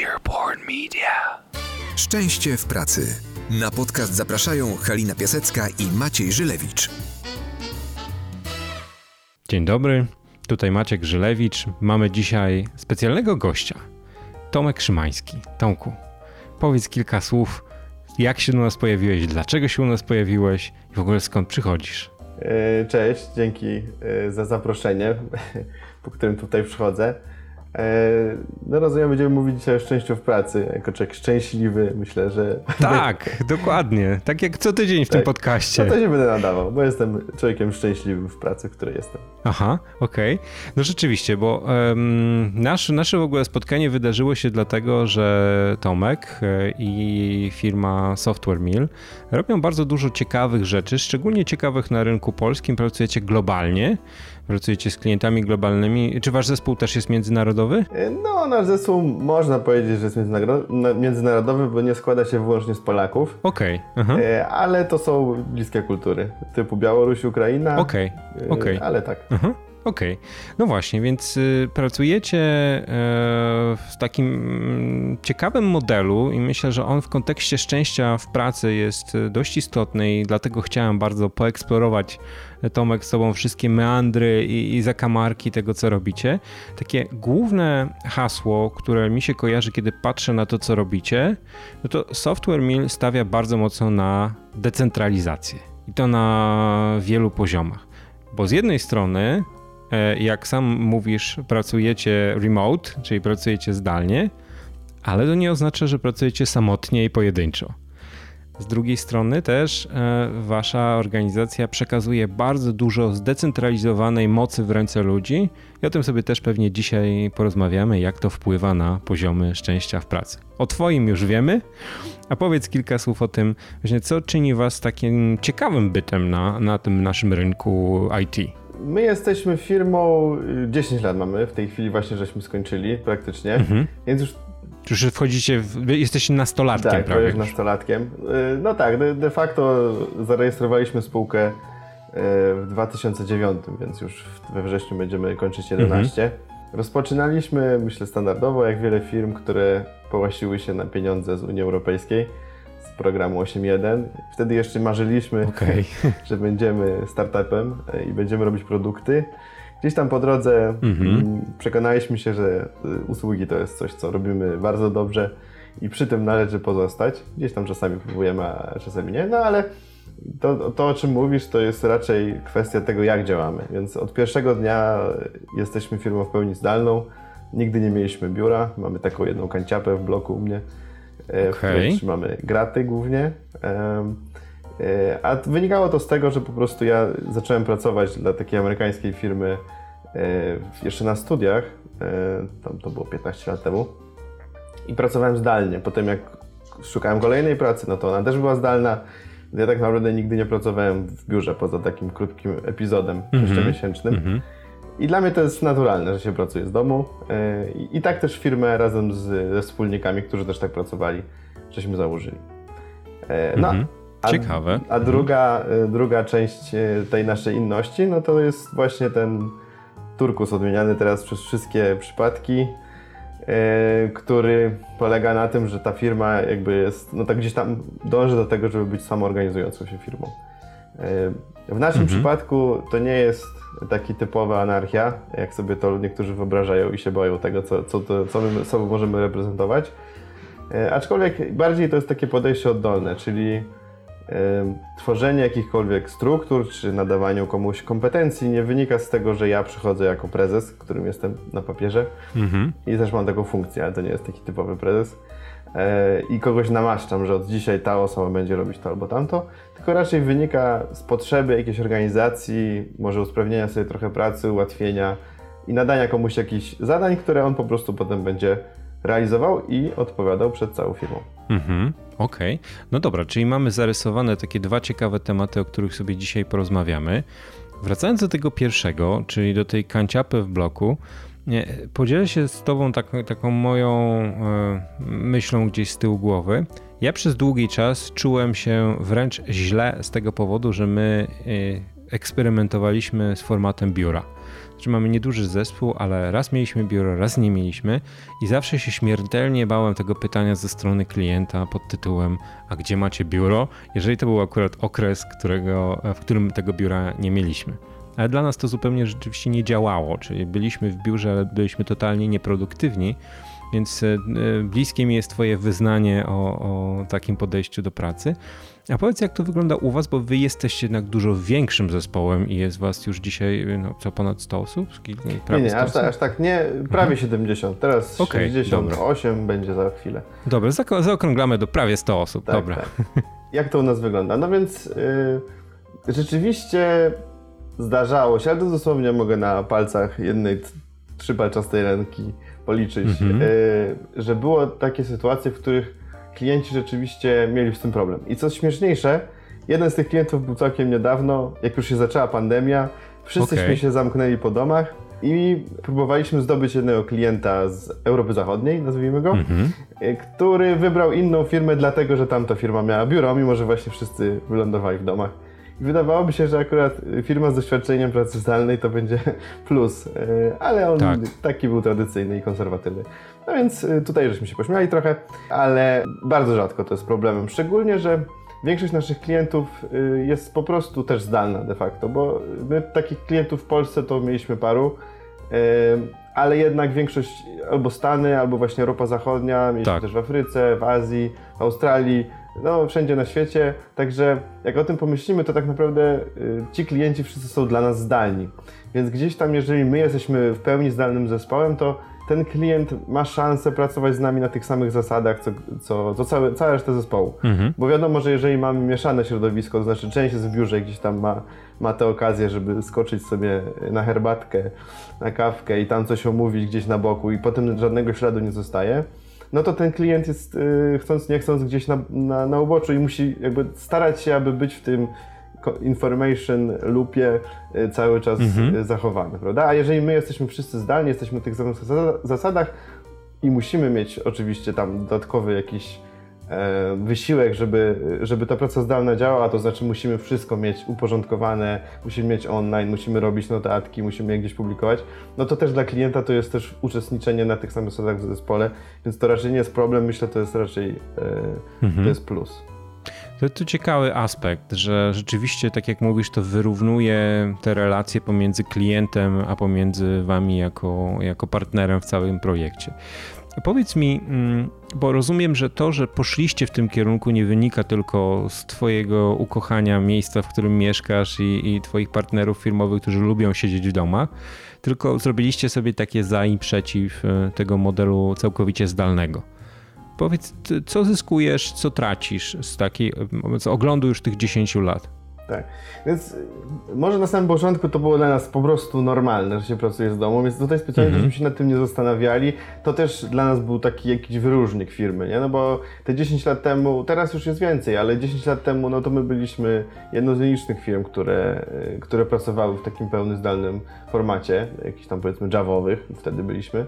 Earborn Media. Szczęście w pracy. Na podcast zapraszają Halina Piasecka i Maciej Żylewicz. Dzień dobry, tutaj Maciek Żylewicz. Mamy dzisiaj specjalnego gościa. Tomek Szymański. Tomku, powiedz kilka słów, jak się u nas pojawiłeś, dlaczego się u nas pojawiłeś i w ogóle skąd przychodzisz? E, Cześć, dzięki e, za zaproszenie, po którym tutaj przychodzę. E, No rozumiem, będziemy mówić dzisiaj o szczęściu w pracy. Jako człowiek szczęśliwy, myślę, że... Tak, dokładnie. Tak jak co tydzień w tym Tak. podcaście. No to się będę nadawał, bo jestem człowiekiem szczęśliwym w pracy, w której jestem. Aha, okej. No rzeczywiście, bo em, nasz, nasze w ogóle spotkanie wydarzyło się dlatego, że Tomek e, i firma Software Mill robią bardzo dużo ciekawych rzeczy, szczególnie ciekawych na rynku polskim. Pracujecie globalnie, pracujecie z klientami globalnymi. Czy wasz zespół też jest międzynarodowy? E, No, nasz zespół można powiedzieć, że jest międzynarodowy, bo nie składa się wyłącznie z Polaków. Okej, aha. E, Ale to są bliskie kultury, typu Białoruś, Ukraina. Okej, E, okej. Ale tak. Aha, Okej, no właśnie, więc y, pracujecie w takim mm, ciekawym modelu i myślę, że on w kontekście szczęścia w pracy jest y, dość istotny i dlatego chciałem bardzo poeksplorować Tomek z tobą wszystkie meandry i, i zakamarki tego, co robicie. Takie główne hasło, które mi się kojarzy, kiedy patrzę na to, co robicie, no to Software Mill stawia bardzo mocno na decentralizację i to na wielu poziomach. Bo z jednej strony, e, jak sam mówisz, pracujecie remote, czyli pracujecie zdalnie, ale to nie oznacza, że pracujecie samotnie i pojedynczo. Z drugiej strony też e, wasza organizacja przekazuje bardzo dużo zdecentralizowanej mocy w ręce ludzi i o tym sobie też pewnie dzisiaj porozmawiamy, jak to wpływa na poziomy szczęścia w pracy. O twoim już wiemy, a powiedz kilka słów o tym, właśnie co czyni was takim ciekawym bytem na, na tym naszym rynku IT. My jesteśmy firmą, y, 10 lat mamy, w tej chwili właśnie żeśmy skończyli praktycznie, Mhm. więc już Czy już wchodzicie, w, wy jesteście nastolatkiem tak, prawie. prawie nastolatkiem. Y, No tak, de, facto zarejestrowaliśmy spółkę y, w 2009, więc już we wrześniu będziemy kończyć 11. Rozpoczynaliśmy, myślę, standardowo, jak wiele firm, które połasiły się na pieniądze z Unii Europejskiej z programu 8.1. Wtedy jeszcze marzyliśmy, Okej. że będziemy startupem y, i będziemy robić produkty. Gdzieś tam po drodze Mhm. mm, przekonaliśmy się, że y, usługi to jest coś, co robimy bardzo dobrze i przy tym należy pozostać. Gdzieś tam czasami próbujemy, a czasami nie, no ale to, to o czym mówisz, to jest raczej kwestia tego, jak działamy. Więc od pierwszego dnia jesteśmy firmą w pełni zdalną. Nigdy nie mieliśmy biura. Mamy taką jedną kanciapę w bloku u mnie, e, w której trzymamy graty głównie. E, A wynikało to z tego, że po prostu ja zacząłem pracować dla takiej amerykańskiej firmy e, jeszcze na studiach. e, Tam to było 15 lat temu. I pracowałem zdalnie. Potem jak szukałem kolejnej pracy, no to ona też była zdalna. Ja tak naprawdę nigdy nie pracowałem w biurze poza takim krótkim epizodem miesięcznym. Mhm. I dla mnie to jest naturalne, że się pracuje z domu. I, tak też firmę razem z, ze wspólnikami, którzy też tak pracowali, żeśmy założyli. No, Mhm. A, Ciekawe. A druga, e, druga część e, tej naszej inności, no to jest właśnie ten turkus odmieniany teraz przez wszystkie przypadki, e, który polega na tym, że ta firma jakby jest, no tak gdzieś tam dąży do tego, żeby być samoorganizującą się firmą. W naszym przypadku to nie jest taki typowa anarchia, jak sobie to niektórzy wyobrażają i się boją tego, co, co, to, co my sobą możemy reprezentować. Aczkolwiek bardziej to jest takie podejście oddolne, czyli tworzenie jakichkolwiek struktur czy nadawaniu komuś kompetencji nie wynika z tego, że ja przychodzę jako prezes, którym jestem na papierze Mhm. i też mam taką funkcję, ale to nie jest taki typowy prezes. E, I kogoś namaszczam, że od dzisiaj ta osoba będzie robić to albo tamto, tylko raczej wynika z potrzeby jakiejś organizacji, może usprawnienia sobie trochę pracy, ułatwienia i nadania komuś jakichś zadań, które on po prostu potem będzie realizował i odpowiadał przed całą firmą. Mhm. Okej. No dobra, czyli mamy zarysowane takie dwa ciekawe tematy, o których sobie dzisiaj porozmawiamy. Wracając do tego pierwszego, czyli do tej kanciapy w bloku, podzielę się z Tobą tak, taką moją e, myślą gdzieś z tyłu głowy. Ja przez długi czas czułem się wręcz źle z tego powodu, że my e, eksperymentowaliśmy z formatem biura. Że mamy nieduży zespół, ale raz mieliśmy biuro, raz nie mieliśmy i zawsze się śmiertelnie bałem tego pytania ze strony klienta pod tytułem a gdzie macie biuro? Jeżeli to był akurat okres, którego, w którym tego biura nie mieliśmy. Ale dla nas to zupełnie rzeczywiście nie działało, czyli byliśmy w biurze, ale byliśmy totalnie nieproduktywni, więc e, bliskie mi jest Twoje wyznanie o, o, takim podejściu do pracy. A powiedz, jak to wygląda u Was, bo Wy jesteście jednak dużo większym zespołem i jest Was już dzisiaj no, co ponad 100 osób? Prawie nie, nie, aż, tak, aż tak nie, prawie mhm. 70. Teraz okay, 68 dobra. będzie za chwilę. Dobra, zaokrąglamy do prawie 100 osób. Tak, dobra. Tak. Jak to u nas wygląda? No więc yy, rzeczywiście zdarzało się, ale to dosłownie mogę na palcach jednej trzypalczastej ręki policzyć, mhm. y, że było takie sytuacje, w których klienci rzeczywiście mieli z tym problem. I co śmieszniejsze, jeden z tych klientów był całkiem niedawno, jak już się zaczęła pandemia, wszyscyśmy okay. się zamknęli po domach i próbowaliśmy zdobyć jednego klienta z Europy Zachodniej, nazwijmy go, mhm. Y, który wybrał inną firmę dlatego, że tamta firma miała biuro, mimo że właśnie wszyscy wylądowali w domach. Wydawałoby się, że akurat firma z doświadczeniem pracy zdalnej to będzie plus, e, ale on tak. taki był tradycyjny i konserwatywny. No więc e, tutaj żeśmy się pośmiali trochę, ale bardzo rzadko to jest problemem. Szczególnie, że większość naszych klientów e, jest po prostu też zdalna de facto, bo my takich klientów w Polsce to mieliśmy paru, ale jednak większość albo Stany, albo właśnie Europa Zachodnia, mieliśmy tak. też w Afryce, w Azji, w Australii no, wszędzie na świecie. Także jak o tym pomyślimy, to tak naprawdę y, ci klienci wszyscy są dla nas zdalni. Więc gdzieś tam, jeżeli my jesteśmy w pełni zdalnym zespołem, to ten klient ma szansę pracować z nami na tych samych zasadach, co, co, co całe, cała reszta zespołu. Mhm. Bo wiadomo, że jeżeli mamy mieszane środowisko, to znaczy część jest w biurze gdzieś tam ma, ma tę okazję, żeby skoczyć sobie na herbatkę, na kawkę i tam coś omówić gdzieś na boku i potem żadnego śladu nie zostaje, no to ten klient jest yy, chcąc nie chcąc gdzieś na, na, na uboczu i musi jakby starać się, aby być w tym information loopie y, cały czas mhm. Y, zachowany, prawda? A jeżeli my jesteśmy wszyscy zdalni, jesteśmy w tych samych zasadach i musimy mieć oczywiście tam dodatkowy jakiś E, wysiłek, żeby, żeby ta praca zdalna działała, to znaczy musimy wszystko mieć uporządkowane, musimy mieć online, musimy robić notatki, musimy je gdzieś publikować, no to też dla klienta to jest też uczestniczenie na tych samych zasadach w zespole, więc to raczej nie jest problem, myślę, to jest raczej e, mhm. to jest plus. To, to ciekawy aspekt, że rzeczywiście, tak jak mówisz, to wyrównuje te relacje pomiędzy klientem, a pomiędzy wami jako, jako partnerem w całym projekcie. Powiedz mi, mm, bo rozumiem, że to, że poszliście w tym kierunku nie wynika tylko z Twojego ukochania miejsca, w którym mieszkasz i, i Twoich partnerów firmowych, którzy lubią siedzieć w domach, tylko zrobiliście sobie takie za i przeciw e, tego modelu całkowicie zdalnego. Powiedz, co zyskujesz, co tracisz z takiej, z oglądu już tych 10 lat? Tak. Więc może na samym początku to było dla nas po prostu normalne, że się pracuje z domu, więc tutaj specjalnie mhm. się nad tym nie zastanawiali. To też dla nas był taki jakiś wyróżnik firmy, nie? No bo te 10 lat temu, teraz już jest więcej, ale 10 lat temu, no to my byliśmy jedną z nielicznych firm, które, y, które pracowały w takim pełnym zdalnym formacie, jakichś tam powiedzmy javowych, wtedy byliśmy,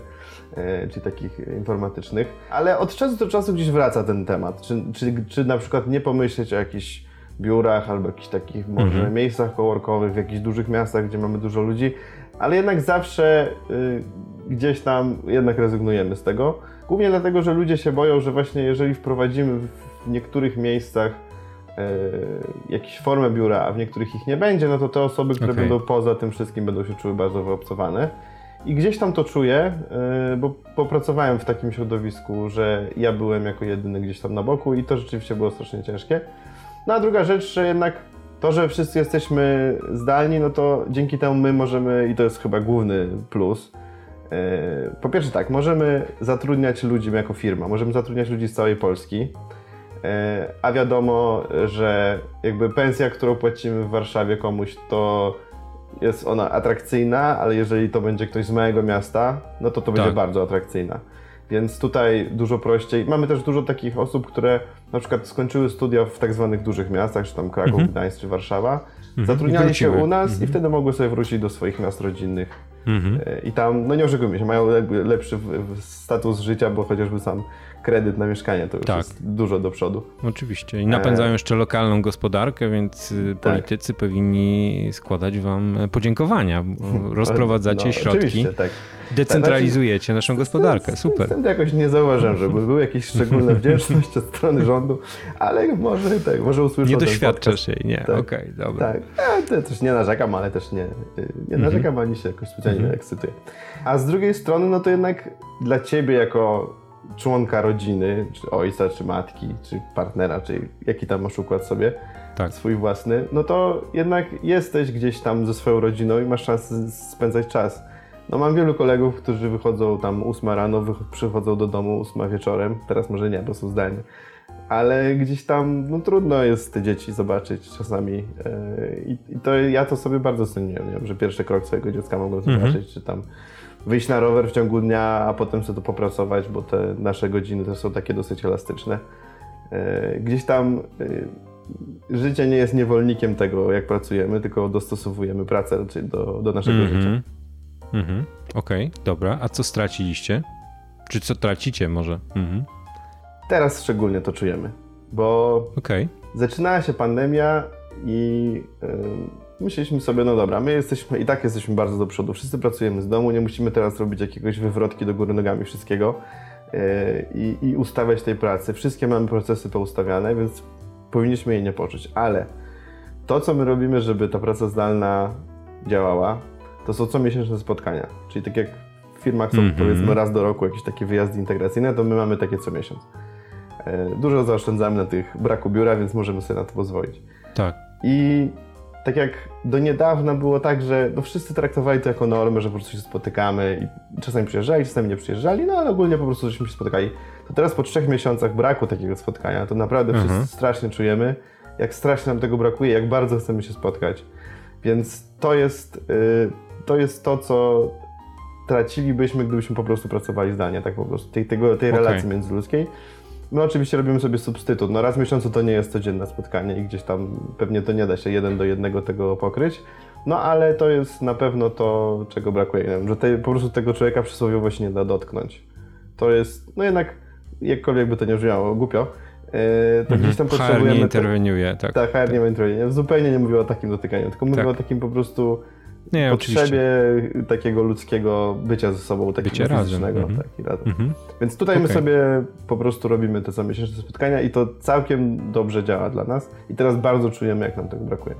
czy takich informatycznych. Ale od czasu do czasu gdzieś wraca ten temat. Czy, czy, czy na przykład nie pomyśleć o jakichś biurach albo jakichś takich może mhm. miejscach coworkowych, w jakichś dużych miastach, gdzie mamy dużo ludzi, ale jednak zawsze y, gdzieś tam jednak rezygnujemy z tego. Głównie dlatego, że ludzie się boją, że właśnie jeżeli wprowadzimy w niektórych miejscach y, jakąś formę biura, a w niektórych ich nie będzie, no to te osoby, które okay. będą poza tym wszystkim będą się czuły bardzo wyobcowane. I gdzieś tam to czuję, y, bo popracowałem w takim środowisku, że ja byłem jako jedyny gdzieś tam na boku i to rzeczywiście było strasznie ciężkie. No a druga rzecz, że jednak to, że wszyscy jesteśmy zdalni, no to dzięki temu my możemy, i to jest chyba główny plus, e, po pierwsze tak, możemy zatrudniać ludzi jako firma, możemy zatrudniać ludzi z całej Polski, e, a wiadomo, że jakby pensja, którą płacimy w Warszawie komuś, to jest ona atrakcyjna, ale jeżeli to będzie ktoś z małego miasta, no to to będzie tak. bardzo atrakcyjna. Więc tutaj dużo prościej. Mamy też dużo takich osób, które na przykład skończyły studia w tak zwanych dużych miastach, czy tam Kraków, mhm. Gdańsk czy Warszawa, mhm. zatrudniali się u nas i mhm. wtedy mogły sobie wrócić do swoich miast rodzinnych Mhm. I tam, no nie oszukujmy się, mają lepszy status życia, bo chociażby sam kredyt na mieszkanie to już tak. jest dużo do przodu. Oczywiście. I napędzają jeszcze lokalną gospodarkę, więc y, tak. politycy powinni składać wam podziękowania. Rozprowadzacie no, środki. Tak. Decentralizujecie znaczy, naszą gospodarkę. Super. Wtedy jakoś nie zauważyłem, żeby były jakieś szczególne wdzięczność od strony rządu, ale może tak, może usłyszę. Nie doświadczasz jej, nie. Tak. Okej, okay, dobra. Tak. Ja też nie narzekam, ale też nie, nie narzekam, mhm. ani się jakoś specjalnie mhm. ekscytuję. A z drugiej strony, no to jednak dla ciebie jako członka rodziny, czy ojca, czy matki, czy partnera, czy jaki tam masz układ sobie, tak. swój własny, no to jednak jesteś gdzieś tam ze swoją rodziną i masz szansę spędzać czas. No mam wielu kolegów, którzy wychodzą tam 8 rano, przychodzą do domu 8 wieczorem, teraz może nie, bo są ale gdzieś tam no, trudno jest te dzieci zobaczyć czasami yy, i to ja to sobie bardzo ceniłem, że pierwszy krok swojego dziecka mogą mhm. zobaczyć, czy tam wyjść na rower w ciągu dnia, a potem sobie to popracować, bo te nasze godziny też są takie dosyć elastyczne. E, gdzieś tam e, życie nie jest niewolnikiem tego, jak pracujemy, tylko dostosowujemy pracę do, do naszego mm -hmm. życia. Mm -hmm. Okej, okay, dobra. A co straciliście? Czy co tracicie może? Mm -hmm. Teraz szczególnie to czujemy, bo okay. zaczynała się pandemia i yy, myśleliśmy sobie, no dobra, my jesteśmy i tak jesteśmy bardzo do przodu, wszyscy pracujemy z domu, nie musimy teraz robić jakiegoś wywrotki do góry nogami wszystkiego yy, i, i ustawiać tej pracy. Wszystkie mamy procesy poustawiane, więc powinniśmy jej nie poczuć, ale to, co my robimy, żeby ta praca zdalna działała, to są co miesięczne spotkania. Czyli tak jak w firmach są mm -hmm. powiedzmy raz do roku jakieś takie wyjazdy integracyjne, to my mamy takie co miesiąc. Yy, dużo zaoszczędzamy na tych braku biura, więc możemy sobie na to pozwolić. Tak. I tak jak do niedawna było tak, że no wszyscy traktowali to jako normę, że po prostu się spotykamy i czasami przyjeżdżali, czasami nie przyjeżdżali, no ale ogólnie po prostu żeśmy się spotykali. To teraz po trzech miesiącach braku takiego spotkania, to naprawdę mhm. wszyscy strasznie czujemy, jak strasznie nam tego brakuje, jak bardzo chcemy się spotkać. Więc to jest, yy, to, jest to, co tracilibyśmy, gdybyśmy po prostu pracowali zdalnie, tak po prostu, tej, tego, tej relacji okay. międzyludzkiej. My oczywiście robimy sobie substytut. No raz w miesiącu to nie jest codzienne spotkanie i gdzieś tam pewnie to nie da się jeden do jednego tego pokryć. No ale to jest na pewno to, czego brakuje. Wiem, że te, po prostu tego człowieka przysłowiowo się nie da dotknąć. To jest, no jednak, jakkolwiek by to nie brzmiało głupio, yy, to mhm. gdzieś tam potrzebujemy... HR nie interweniuje, tak. Tak, HR nie interweniuje. Zupełnie nie mówię o takim dotykaniu, tylko mówię tak. o takim po prostu nie, potrzebie oczywiście. takiego ludzkiego bycia ze sobą, takiego Bycie fizycznego. Razem. Tak, razem. Mhm. Więc tutaj okay. my sobie po prostu robimy te co miesięczne spotkania i to całkiem dobrze działa dla nas i teraz bardzo czujemy, jak nam tego brakuje.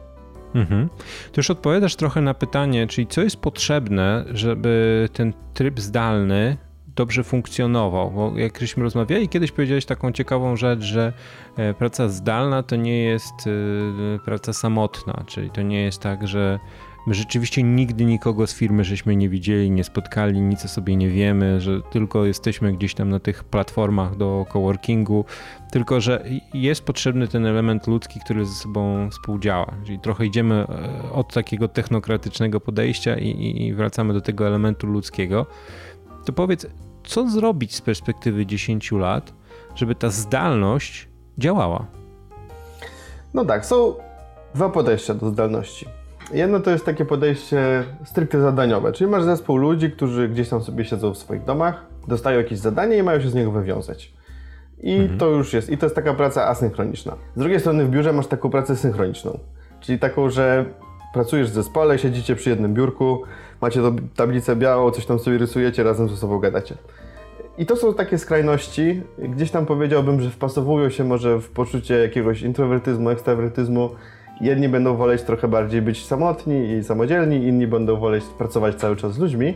Mhm. To już odpowiadasz trochę na pytanie, czyli co jest potrzebne, żeby ten tryb zdalny dobrze funkcjonował, bo jak żeśmy rozmawiali, kiedyś powiedziałeś taką ciekawą rzecz, że e, praca zdalna to nie jest e, praca samotna, czyli to nie jest tak, że My rzeczywiście nigdy nikogo z firmy żeśmy nie widzieli, nie spotkali, nic o sobie nie wiemy, że tylko jesteśmy gdzieś tam na tych platformach do coworkingu, tylko że jest potrzebny ten element ludzki, który ze sobą współdziała. Czyli trochę idziemy e, od takiego technokratycznego podejścia i, i wracamy do tego elementu ludzkiego. To powiedz, co zrobić z perspektywy 10 lat, żeby ta zdalność działała? No tak, są dwa podejścia do zdalności. Jedno to jest takie podejście stricte zadaniowe, czyli masz zespół ludzi, którzy gdzieś tam sobie siedzą w swoich domach, dostają jakieś zadanie i mają się z niego wywiązać. I mhm. to już jest, i to jest taka praca asynchroniczna. Z drugiej strony w biurze masz taką pracę synchroniczną, czyli taką, że pracujesz w zespole, siedzicie przy jednym biurku, macie tablicę białą, coś tam sobie rysujecie, razem ze sobą gadacie. I to są takie skrajności, gdzieś tam powiedziałbym, że wpasowują się może w poczucie jakiegoś introwertyzmu, ekstrawertyzmu, Jedni będą woleć trochę bardziej być samotni i samodzielni, inni będą woleć pracować cały czas z ludźmi.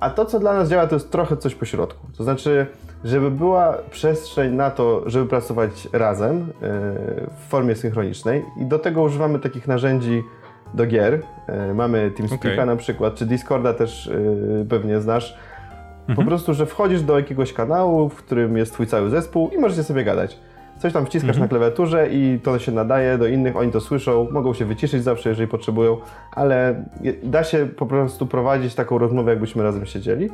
A to, co dla nas działa, to jest trochę coś po środku. To znaczy, żeby była przestrzeń na to, żeby pracować razem e, w formie synchronicznej i do tego używamy takich narzędzi do gier. E, mamy TeamSpeak'a okay. na przykład, czy Discorda też e, pewnie znasz. Mhm. Po prostu, że wchodzisz do jakiegoś kanału, w którym jest twój cały zespół i możecie sobie gadać. Coś tam wciskasz mhm. na klawiaturze i to się nadaje do innych, oni to słyszą, mogą się wyciszyć zawsze, jeżeli potrzebują, ale da się po prostu prowadzić taką rozmowę, jakbyśmy razem siedzieli.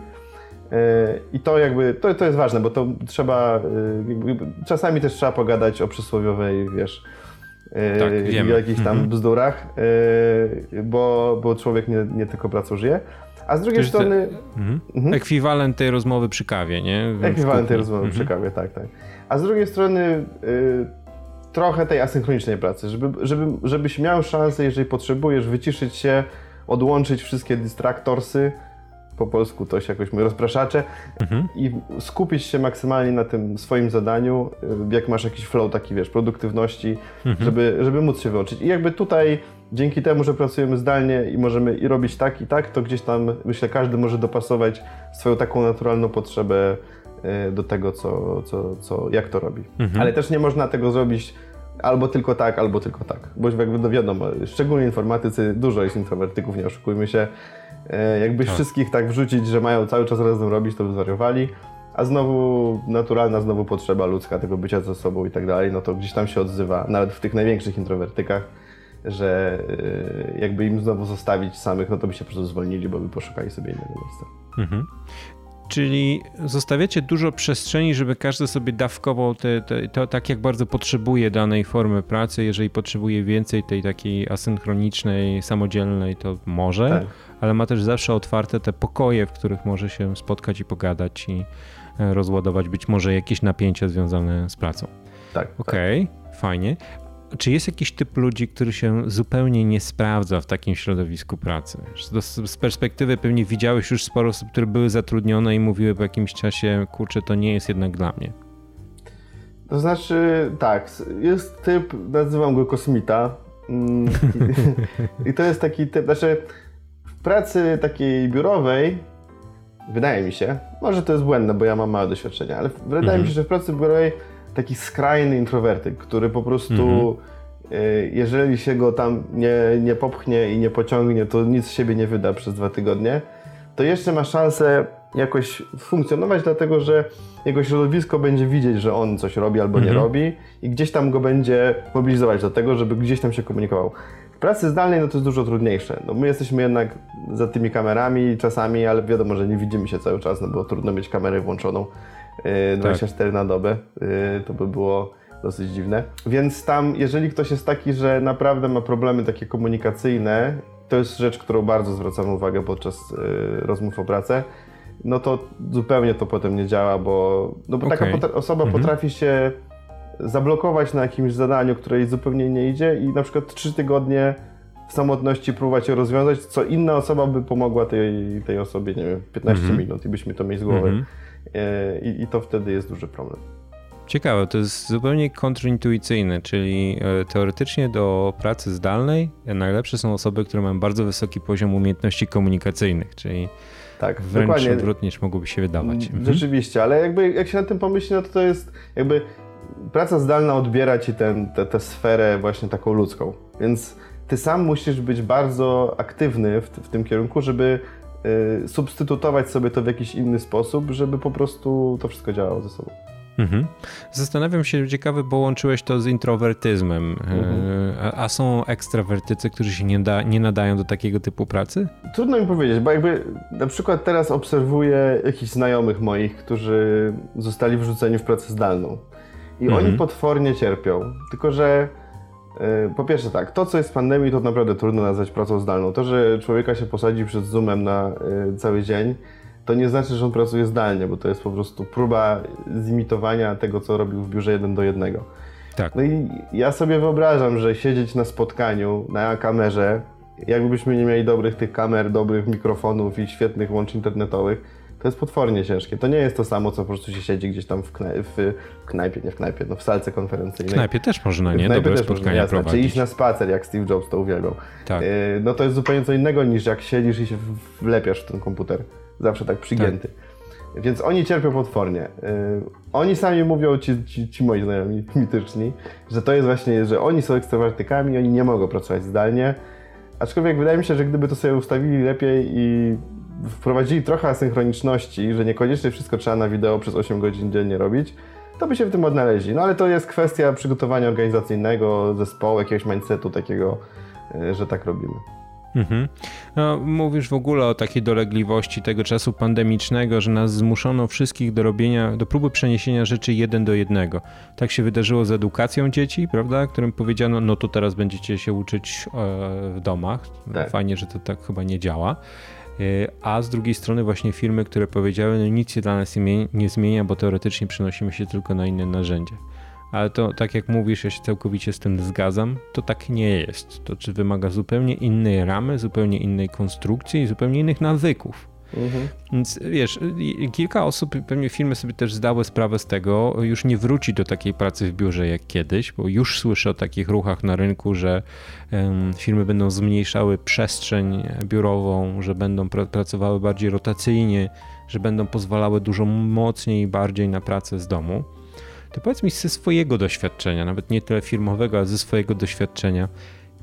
E, I to jakby, to, to jest ważne, bo to trzeba, e, czasami też trzeba pogadać o przysłowiowej, wiesz, e, tak, jakichś tam mhm. bzdurach, bo, bo człowiek nie, nie tylko pracą żyje. A z drugiej strony... Mhm. Mhm. Ekwiwalent tej rozmowy przy kawie, nie? W Ekwiwalent tej rozmowy mhm. przy kawie, tak, tak. A z drugiej strony y, trochę tej asynchronicznej pracy, żeby, żeby, żebyś miał szansę, jeżeli potrzebujesz, wyciszyć się, odłączyć wszystkie distraktorsy, po polsku to się jakoś my rozpraszacze mhm. i skupić się maksymalnie na tym swoim zadaniu, y, jak masz jakiś flow taki, wiesz, produktywności, mhm. żeby, żeby móc się wyłączyć. I jakby tutaj dzięki temu, że pracujemy zdalnie i możemy i robić tak i tak, to gdzieś tam myślę każdy może dopasować swoją taką naturalną potrzebę do tego, co, co, co, jak to robi. Mhm. Ale też nie można tego zrobić albo tylko tak, albo tylko tak. Bo jakby no wiadomo, szczególnie informatycy, dużo jest introwertyków, nie oszukujmy się. E, jakbyś tak. wszystkich tak wrzucić, że mają cały czas razem robić, to by zwariowali. A znowu naturalna znowu potrzeba ludzka tego bycia ze sobą i tak dalej, no to gdzieś tam się odzywa, nawet w tych największych introwertykach, że e, jakby im znowu zostawić samych, no to by się po prostu zwolnili, bo by poszukali sobie innego miejsca. Mhm. Czyli zostawiacie dużo przestrzeni, żeby każdy sobie dawkował te, te, to tak, jak bardzo potrzebuje danej formy pracy. Jeżeli potrzebuje więcej tej takiej asynchronicznej, samodzielnej, to może, tak. ale ma też zawsze otwarte te pokoje, w których może się spotkać i pogadać i e, rozładować być może jakieś napięcia związane z pracą. Tak. Okej, okay, tak. fajnie. Czy jest jakiś typ ludzi, który się zupełnie nie sprawdza w takim środowisku pracy? Z perspektywy pewnie widziałeś już sporo osób, które były zatrudnione i mówiły po jakimś czasie, kurczę, to nie jest jednak dla mnie. To znaczy, tak, jest typ, nazywam go kosmita. Mm, I to jest taki typ, znaczy w pracy takiej biurowej, wydaje mi się, może to jest błędne, bo ja mam małe doświadczenia, ale wydaje mhm. mi się, że w pracy biurowej taki skrajny introwertyk, który po prostu, mhm. Y, jeżeli się go tam nie, nie popchnie i nie pociągnie, to nic z siebie nie wyda przez dwa tygodnie, to jeszcze ma szansę jakoś funkcjonować, dlatego że jego środowisko będzie widzieć, że on coś robi albo mhm. nie robi i gdzieś tam go będzie mobilizować do tego, żeby gdzieś tam się komunikował. W pracy zdalnej no to jest dużo trudniejsze. No my jesteśmy jednak za tymi kamerami czasami, ale wiadomo, że nie widzimy się cały czas, no bo trudno mieć kamerę włączoną. 24 tak. na dobę, y, to by było dosyć dziwne. Więc tam, jeżeli ktoś jest taki, że naprawdę ma problemy takie komunikacyjne, to jest rzecz, którą bardzo zwracamy uwagę podczas y, rozmów o pracę, no to zupełnie to potem nie działa, bo, no bo okay. taka osoba mhm. potrafi się zablokować na jakimś zadaniu, które jej zupełnie nie idzie i na przykład trzy tygodnie w samotności próbować je rozwiązać, co inna osoba by pomogła tej, tej osobie, nie wiem, 15 mhm. minut i byśmy to mieli z głowy. Mhm. E, i, i to wtedy jest duży problem. Ciekawe, to jest zupełnie kontrintuicyjne, czyli e, teoretycznie do pracy zdalnej najlepsze są osoby, które mają bardzo wysoki poziom umiejętności komunikacyjnych, czyli tak, wręcz dokładnie. odwrotnie niż mogłoby się wydawać. Mhm. Rzeczywiście, ale jakby jak się na tym pomyśli, no to to jest jakby praca zdalna odbiera ci tę sferę właśnie taką ludzką, więc ty sam musisz być bardzo aktywny w, w tym kierunku, żeby substytutować sobie to w jakiś inny sposób, żeby po prostu to wszystko działało ze sobą. Mhm. Zastanawiam się, ciekawy, bo łączyłeś to z introwertyzmem. Y, mhm. A, a, są ekstrawertycy, którzy się nie, da, nie nadają do takiego typu pracy? Trudno mi powiedzieć, bo jakby na przykład teraz obserwuję jakichś znajomych moich, którzy zostali wrzuceni w pracę zdalną. I mhm. oni potwornie cierpią. Tylko, że po pierwsze tak, to co jest w pandemii to naprawdę trudno nazwać pracą zdalną. To, że człowieka się posadzi przed Zoomem na e, cały dzień, to nie znaczy, że on pracuje zdalnie, bo to jest po prostu próba zimitowania tego, co robił w biurze jeden do jednego. Tak. No i ja sobie wyobrażam, że siedzieć na spotkaniu, na kamerze, jakbyśmy nie mieli dobrych tych kamer, dobrych mikrofonów i świetnych łączy internetowych, to jest potwornie ciężkie. To nie jest to samo, co po prostu się siedzi gdzieś tam w, knaj w knajpie, nie w knajpie, no w salce konferencyjnej. W knajpie też można, nie? Dobre też spotkania można, prowadzić. Czy iść na spacer, jak Steve Jobs to uwielbiał. Tak. Yy, no to jest zupełnie co innego niż jak siedzisz i się wlepiasz w ten komputer. Zawsze tak przygięty. Tak. Więc oni cierpią potwornie. Yy, oni sami mówią, ci, ci, ci moi znajomi mityczni, że to jest właśnie, że oni są ekstrawertykami, oni nie mogą pracować zdalnie. Aczkolwiek wydaje mi się, że gdyby to sobie ustawili lepiej i wprowadzili trochę asynchroniczności, że niekoniecznie wszystko trzeba na wideo przez 8 godzin dziennie robić, to by się w tym odnaleźli. No ale to jest kwestia przygotowania organizacyjnego, zespołu, jakiegoś mindsetu takiego, e, że tak robimy. Mhm. No, mówisz w ogóle o takiej dolegliwości tego czasu pandemicznego, że nas zmuszono wszystkich do robienia, do próby przeniesienia rzeczy jeden do jednego. Tak się wydarzyło z edukacją dzieci, prawda? Którym powiedziano, no to teraz będziecie się uczyć e, w domach. Tak. Fajnie, że to tak chyba nie działa. A z drugiej strony właśnie firmy, które powiedziały, no nic się dla nas nie zmienia, bo teoretycznie przenosimy się tylko na inne narzędzie. Ale to tak jak mówisz, ja się całkowicie z tym zgadzam, to tak nie jest. To czy wymaga zupełnie innej ramy, zupełnie innej konstrukcji zupełnie innych nawyków. Mhm. Więc wiesz, kilka osób, pewnie firmy sobie też zdały sprawę z tego, już nie wróci do takiej pracy w biurze jak kiedyś, bo już słyszę o takich ruchach na rynku, że firmy będą zmniejszały przestrzeń biurową, że będą pr pracowały bardziej rotacyjnie, że będą pozwalały dużo mocniej i bardziej na pracę z domu. To powiedz mi ze swojego doświadczenia, nawet nie tyle firmowego, ale ze swojego doświadczenia,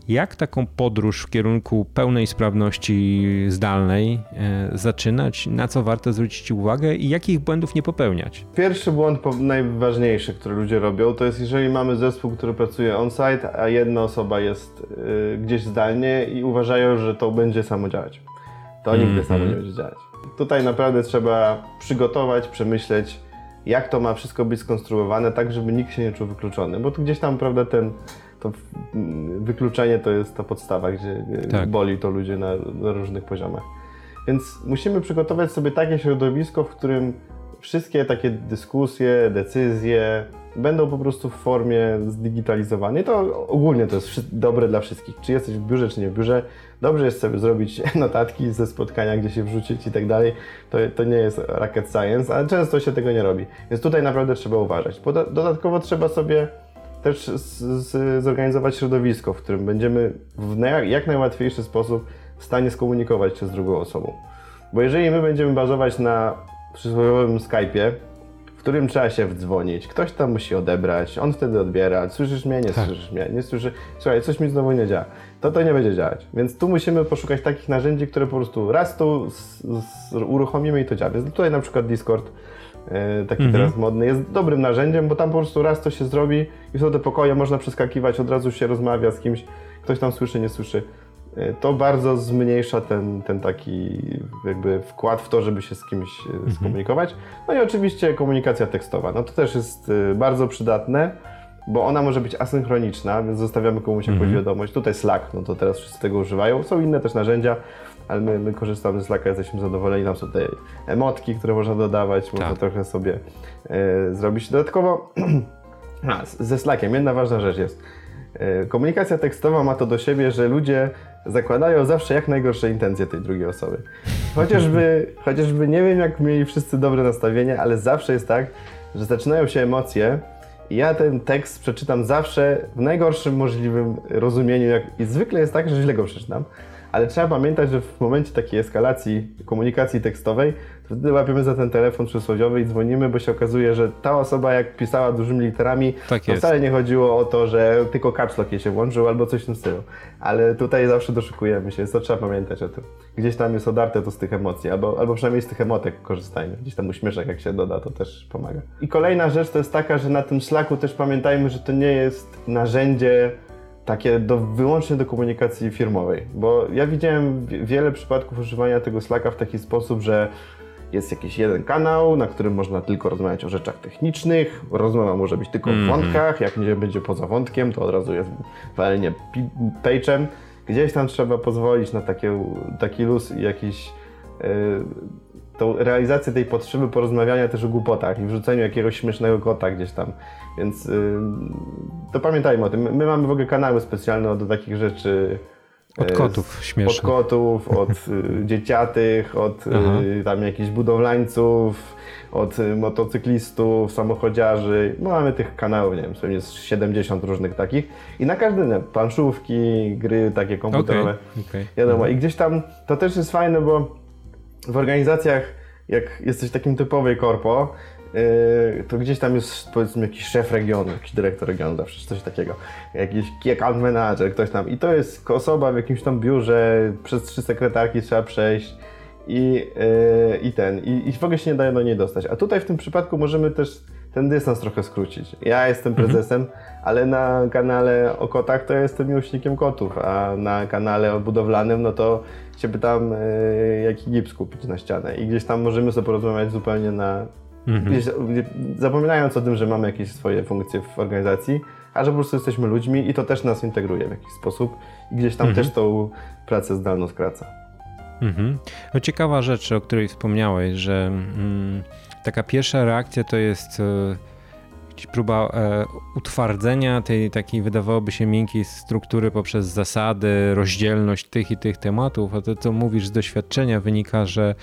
jak taką podróż w kierunku pełnej sprawności zdalnej e, zaczynać, na co warto zwrócić uwagę i jakich błędów nie popełniać? Pierwszy błąd najważniejszy, który ludzie robią, to jest jeżeli mamy zespół, który pracuje on-site, a jedna osoba jest y, gdzieś zdalnie i uważają, że to będzie samo działać. To mm -hmm. nigdy samo nie będzie działać. Tutaj naprawdę trzeba przygotować, przemyśleć, jak to ma wszystko być skonstruowane, tak żeby nikt się nie czuł wykluczony, bo tu gdzieś tam, prawda, ten to wykluczenie to jest ta podstawa, gdzie tak. boli to ludzie na, na różnych poziomach. Więc musimy przygotować sobie takie środowisko, w którym wszystkie takie dyskusje, decyzje będą po prostu w formie zdigitalizowane. I to ogólnie to jest dobre dla wszystkich. Czy jesteś w biurze, czy nie w biurze. Dobrze jest sobie zrobić notatki ze spotkania, gdzie się wrzucić i tak dalej. To, to nie jest rocket science, ale często się tego nie robi. Więc tutaj naprawdę trzeba uważać. Dodatkowo trzeba sobie też z, z, zorganizować środowisko, w którym będziemy w jak najłatwiejszy sposób w stanie skomunikować się z drugą osobą. Bo jeżeli my będziemy bazować na przysłowiowym Skype'ie, w którym trzeba się wdzwonić, ktoś tam musi odebrać, on wtedy odbiera, słyszysz mnie, nie tak. słyszysz mnie, nie słyszysz, słuchaj, coś mi znowu nie działa, to to nie będzie działać. Więc tu musimy poszukać takich narzędzi, które po prostu raz tu z, z, uruchomimy i to działa. Więc tutaj na przykład Discord taki mhm. teraz modny, jest dobrym narzędziem, bo tam po prostu raz to się zrobi i są te pokoje, można przeskakiwać, od razu się rozmawia z kimś, ktoś tam słyszy, nie słyszy. E, to bardzo zmniejsza ten, ten taki jakby wkład w to, żeby się z kimś e, mhm. skomunikować. No i oczywiście komunikacja tekstowa. No to też jest bardzo przydatne, bo ona może być asynchroniczna, więc zostawiamy komuś jakąś mhm. wiadomość. Tutaj Slack, no to teraz wszyscy tego używają. Są inne też narzędzia ale my, my korzystamy z Slacka, jesteśmy zadowoleni. Tam są te emotki, które można dodawać, można tak. trochę sobie e, zrobić. Dodatkowo a, ze Slackiem jedna ważna rzecz jest. E, komunikacja tekstowa ma to do siebie, że ludzie zakładają zawsze jak najgorsze intencje tej drugiej osoby. Chociażby, chociażby nie wiem, jak mieli wszyscy dobre nastawienie, ale zawsze jest tak, że zaczynają się emocje i ja ten tekst przeczytam zawsze w najgorszym możliwym rozumieniu. Jak, I zwykle jest tak, że źle go przeczytam ale trzeba pamiętać, że w momencie takiej eskalacji komunikacji tekstowej, to wtedy łapiemy za ten telefon przysłowiowy i dzwonimy, bo się okazuje, że ta osoba jak pisała dużymi literami, tak to wcale nie chodziło o to, że tylko caps lock jej się włączył albo coś w tym stylu. Ale tutaj zawsze doszukujemy się, to trzeba pamiętać o tym. Gdzieś tam jest odarte to z tych emocji, albo, albo przynajmniej z tych emotek korzystajmy. Gdzieś tam uśmieszek jak się doda, to też pomaga. I kolejna rzecz to jest taka, że na tym szlaku też pamiętajmy, że to nie jest narzędzie takie do, wyłącznie do komunikacji firmowej, bo ja widziałem wiele przypadków używania tego Slacka w taki sposób, że jest jakiś jeden kanał, na którym można tylko rozmawiać o rzeczach technicznych, rozmowa może być tylko w mhm. wątkach, jak nie będzie poza wątkiem, to od razu jest walenie page'em. Gdzieś tam trzeba pozwolić na takie, taki luz i jakiś yy, tą realizację tej potrzeby porozmawiania też o głupotach i wrzuceniu jakiegoś śmiesznego kota gdzieś tam. Więc yy, to pamiętajmy o tym. My mamy w ogóle kanały specjalne do takich rzeczy. Od y, kotów śmiesznych. Od kotów, od y, dzieciatych, od y, tam jakichś budowlańców, od motocyklistów, samochodziarzy. No, mamy tych kanałów, nie wiem, pewnie jest 70 różnych takich. I na każdy, nie, planszówki, gry takie komputerowe. Okay, okay. Wiadomo, mhm. i gdzieś tam to też jest fajne, bo w organizacjach, jak jesteś takim typowej korpo, yy, to gdzieś tam jest powiedzmy jakiś szef regionu, jakiś dyrektor regionu, zawsze coś takiego, jakiś account manager, ktoś tam i to jest osoba w jakimś tam biurze, przez trzy sekretarki trzeba przejść i, yy, i ten, i, i w ogóle się nie daje do niej dostać. A tutaj w tym przypadku możemy też ten dystans trochę skrócić. Ja jestem mhm. prezesem, mhm. ale na kanale o kotach to ja jestem miłośnikiem kotów, a na kanale budowlanym no to się pytam, yy, jaki gips kupić na ścianę i gdzieś tam możemy sobie porozmawiać zupełnie na... Mhm. Gdzieś, zapominając o tym, że mamy jakieś swoje funkcje w organizacji, a że po prostu jesteśmy ludźmi i to też nas integruje w jakiś sposób i gdzieś tam mhm. też tą pracę zdalną skraca. Mhm. No ciekawa rzecz, o której wspomniałeś, że mm, taka pierwsza reakcja to jest e, próba e, utwardzenia tej takiej wydawałoby się miękkiej struktury poprzez zasady, rozdzielność tych i tych tematów, a to co mówisz z doświadczenia wynika, że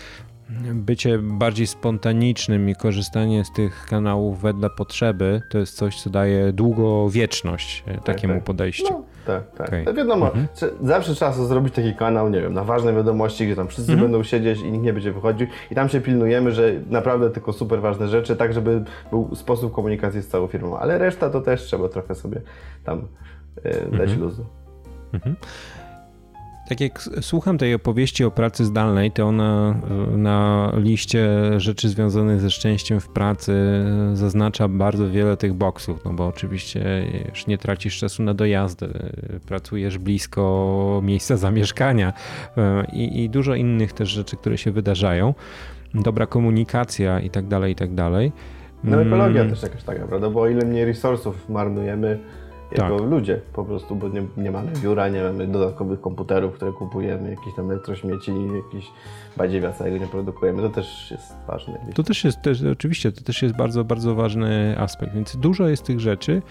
bycie bardziej spontanicznym i korzystanie z tych kanałów wedle potrzeby to jest coś, co daje długowieczność e, tak, takiemu tak. podejściu. Tak, tak. Okay. No wiadomo, mhm. zawsze trzeba zrobić taki kanał, nie wiem, na ważne wiadomości, gdzie tam wszyscy mhm. będą siedzieć i nikt nie będzie wychodził i tam się pilnujemy, że naprawdę tylko super ważne rzeczy, tak żeby był sposób komunikacji z całą firmą, ale reszta to też trzeba trochę sobie tam yy, dać mhm. luzu. Mhm tak jak słucham tej opowieści o pracy zdalnej, to ona e, na liście rzeczy związanych ze szczęściem w pracy zaznacza bardzo wiele tych boksów, no bo oczywiście już nie tracisz czasu na dojazdy, pracujesz blisko miejsca zamieszkania e, i, i dużo innych też rzeczy, które się wydarzają. Dobra komunikacja i tak dalej, i tak dalej. No ekologia mm. też jakaś taka, prawda? Bo o ile mniej resursów marnujemy jako tak. ludzie po prostu, bo nie, nie mamy biura, nie mamy dodatkowych komputerów, które kupujemy, jakieś tam elektrośmieci, jakieś badziewica całego nie produkujemy. To też jest ważne. To też jest, też, oczywiście, to też jest bardzo, bardzo ważny aspekt, więc dużo jest tych rzeczy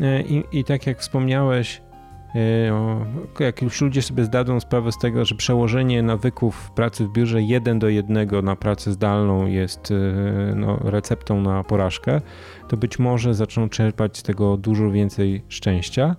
e, i, i tak jak wspomniałeś, jak już ludzie sobie zdadzą sprawę z tego, że przełożenie nawyków pracy w biurze jeden do jednego na pracę zdalną jest e, no, receptą na porażkę, to być może zaczną czerpać z tego dużo więcej szczęścia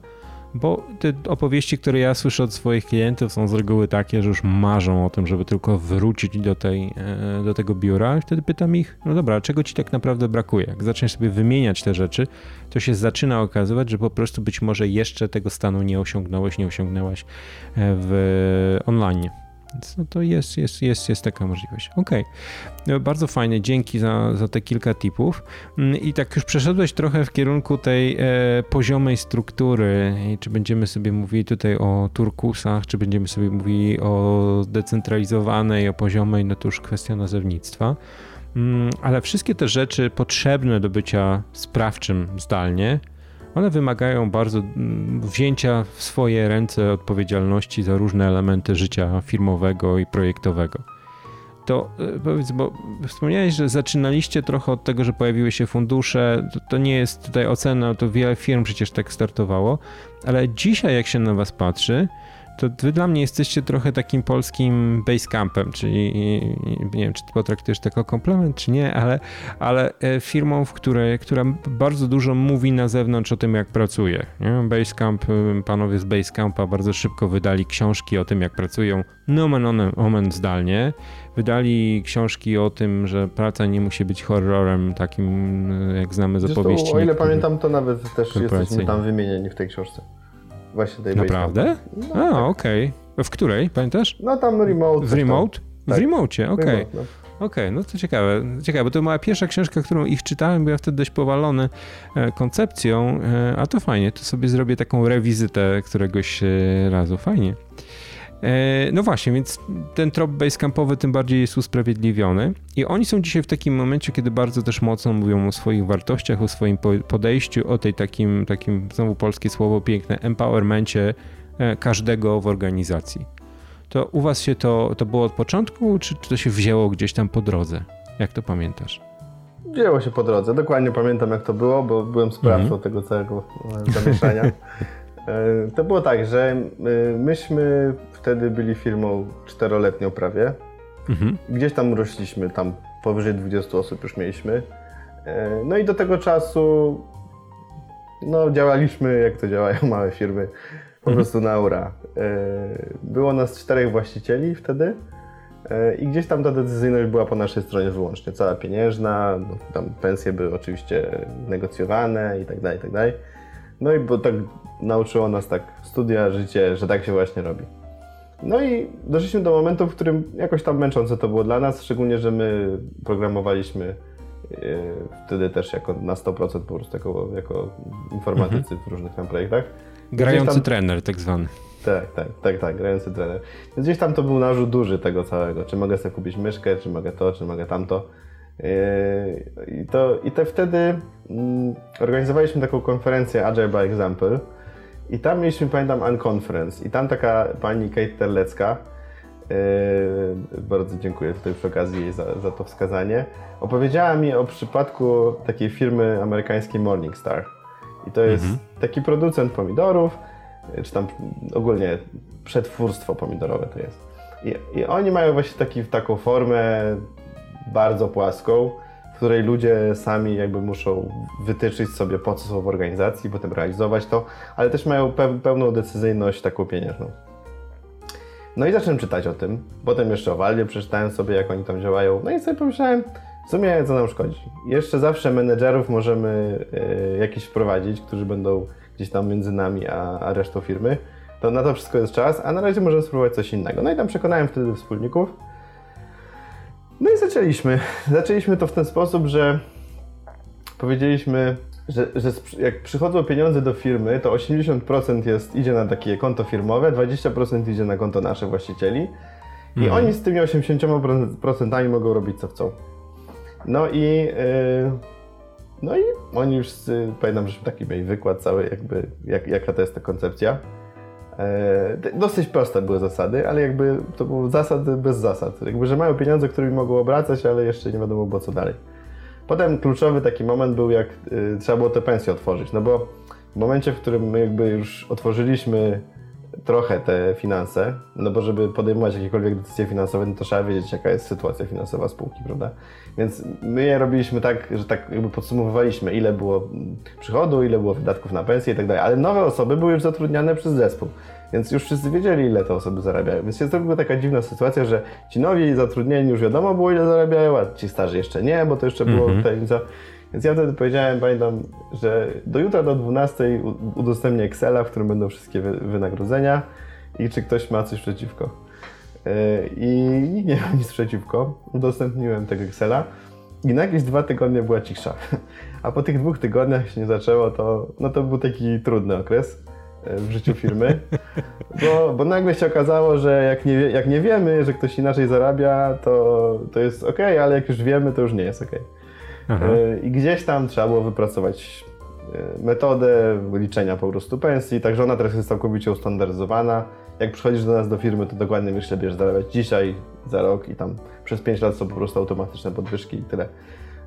bo te opowieści, które ja słyszę od swoich klientów są z reguły takie, że już marzą o tym, żeby tylko wrócić do, tej, e, do tego biura i wtedy pytam ich, no dobra, czego ci tak naprawdę brakuje? Jak zaczniesz sobie wymieniać te rzeczy, to się zaczyna okazywać, że po prostu być może jeszcze tego stanu nie osiągnąłeś, nie osiągnęłaś e, w online. Więc no to jest, jest, jest, jest taka możliwość. Ok, no, bardzo fajnie, dzięki za, za te kilka tipów. Mm, I tak już przeszedłeś trochę w kierunku tej e, poziomej struktury. I czy będziemy sobie mówili tutaj o turkusach, czy będziemy sobie mówili o zdecentralizowanej, o poziomej, no to już kwestia nazewnictwa. Mm, ale wszystkie te rzeczy potrzebne do bycia sprawczym zdalnie, one wymagają bardzo mm, wzięcia w swoje ręce odpowiedzialności za różne elementy życia firmowego i projektowego. To e, powiedz, bo wspomniałeś, że zaczynaliście trochę od tego, że pojawiły się fundusze. To, to nie jest tutaj ocena, to wiele firm przecież tak startowało, ale dzisiaj, jak się na Was patrzy, to wy dla mnie jesteście trochę takim polskim basecampem, czyli nie wiem, czy ty potraktujesz jako komplement, czy nie, ale, ale e, firmą, w której, która bardzo dużo mówi na zewnątrz o tym, jak pracuje. Nie? Basecamp, e, panowie z Basecampa bardzo szybko wydali książki o tym, jak pracują nomen omen zdalnie. Wydali książki o tym, że praca nie musi być horrorem takim, e, jak znamy z opowieści. O ile pamiętam, to nawet też jesteśmy tam wymienieni w tej książce. Właśnie tej Naprawdę? No, A, tak. okej. Okay. W której, pamiętasz? No tam remote. W remote? Tak. W remote, okej. Okay. No. Okej, okay, no to ciekawe. Ciekawe, bo to moja pierwsza książka, którą ich czytałem, byłem wtedy dość powalony e, koncepcją, e, a to fajnie, to sobie zrobię taką rewizytę któregoś e, razu. Fajnie. E, no właśnie, więc ten trop basecampowy tym bardziej jest usprawiedliwiony i oni są dzisiaj w takim momencie, kiedy bardzo też mocno mówią o swoich wartościach, o swoim podejściu, o tej takim, takim znowu polskie słowo piękne, empowermencie e, każdego w organizacji. To u was się to, to było od początku, czy, czy to się wzięło gdzieś tam po drodze? Jak to pamiętasz? Wzięło się po drodze. Dokładnie pamiętam jak to było, bo byłem sprawcą mm -hmm. tego całego e, zamieszania. to było tak, że myśmy wtedy byli firmą czteroletnią prawie. Mhm. Gdzieś tam rośliśmy, tam powyżej 20 osób już mieliśmy. E, no i do tego czasu no, działaliśmy, jak to działają małe firmy, po mhm. prostu na ura. E, było nas czterech właścicieli wtedy e, i gdzieś tam ta decyzyjność była po naszej stronie wyłącznie. Cała pieniężna, no, tam pensje były oczywiście negocjowane i tak dalej, i tak dalej. No i bo tak nauczyło nas tak studia, życie, że tak się właśnie robi. No i doszliśmy do momentu, w którym jakoś tam męczące to było dla nas, szczególnie, że my programowaliśmy e, wtedy też jako na 100% po prostu jako, jako informatycy mhm. w różnych tam projektach. Grający tam... trener tak zwany. Tak, tak, tak, tak, grający trener. Więc gdzieś tam to był narzut duży tego całego. Czy mogę sobie kupić myszkę, czy mogę to, czy mogę tamto. E, I, to, i te wtedy mm, organizowaliśmy taką konferencję Agile by Example, i tam mieliśmy, pamiętam, Unconference. I tam taka pani Kate Terlecka Bardzo dziękuję tutaj przy okazji jej za, za to wskazanie. Opowiedziała mi o przypadku takiej firmy amerykańskiej Morningstar. I to jest mhm. taki producent pomidorów, czy tam ogólnie przetwórstwo pomidorowe to jest. I, I, oni mają właśnie taki, taką formę bardzo płaską, w której ludzie sami jakby muszą wytyczyć sobie po co są w organizacji, potem realizować to, ale też mają pe pełną decyzyjność taką pieniężną. No i zacząłem czytać o tym. Potem jeszcze o Valve przeczytałem sobie, jak oni tam działają. No i sobie pomyślałem, w sumie co nam szkodzi. Jeszcze zawsze menedżerów możemy y, jakiś wprowadzić, którzy będą gdzieś tam między nami a, a resztą firmy. To na to wszystko jest czas, a na razie możemy spróbować coś innego. No i tam przekonałem wtedy wspólników. No i zaczęliśmy. Zaczęliśmy to w ten sposób, że powiedzieliśmy, że, że jak przychodzą pieniądze do firmy, to 80% jest, idzie na takie konto firmowe, 20% idzie na konto naszych właścicieli i mhm. oni z tymi 80% mogą robić co chcą. No i, yy, no i oni już, yy, pamiętam, że taki mieli wykład cały, jakby, jak, jaka to jest ta koncepcja. Yy, dosyć proste były zasady, ale jakby to były zasady bez zasad. Jakby, że mają pieniądze, którymi mogą obracać, ale jeszcze nie wiadomo było co dalej. Potem kluczowy taki moment był, jak y, trzeba było te pensje otworzyć, no bo w momencie, w którym my jakby już otworzyliśmy trochę te finanse, no bo żeby podejmować jakiekolwiek decyzje finansowe, no to trzeba wiedzieć, jaka jest sytuacja finansowa spółki, prawda? Więc my je robiliśmy tak, że tak jakby podsumowywaliśmy, ile było przychodu, ile było wydatków na pensje i tak dalej, ale nowe osoby były już zatrudniane przez zespół. Więc już wszyscy wiedzieli, ile te osoby zarabiają. Więc jest zrobiła taka dziwna sytuacja, że ci nowi zatrudnieni już wiadomo było, ile zarabiają, a ci starzy jeszcze nie, bo to jeszcze było mm -hmm. tajemnica. Więc ja wtedy powiedziałem, pamiętam, że do jutra do 12 udostępnię Excela, w którym będą wszystkie wynagrodzenia i czy ktoś ma coś przeciwko. E, I nikt nie ma nic przeciwko. Udostępniłem tego Excela i na jakieś dwa tygodnie była cisza. A po tych dwóch tygodniach się nie zaczęło, to, no to był taki trudny okres w życiu firmy, bo, bo nagle się okazało, że jak nie, jak nie wiemy, że ktoś inaczej zarabia, to, to jest ok, ale jak już wiemy, to już nie jest ok. E, I gdzieś tam trzeba było wypracować e, metodę liczenia po prostu pensji, także ona teraz jest całkowicie ustandaryzowana. Jak przychodzisz do nas do firmy, to dokładnie wiesz, ile będziesz zarabiać dzisiaj, za rok i tam przez 5 lat są po prostu automatyczne podwyżki i tyle.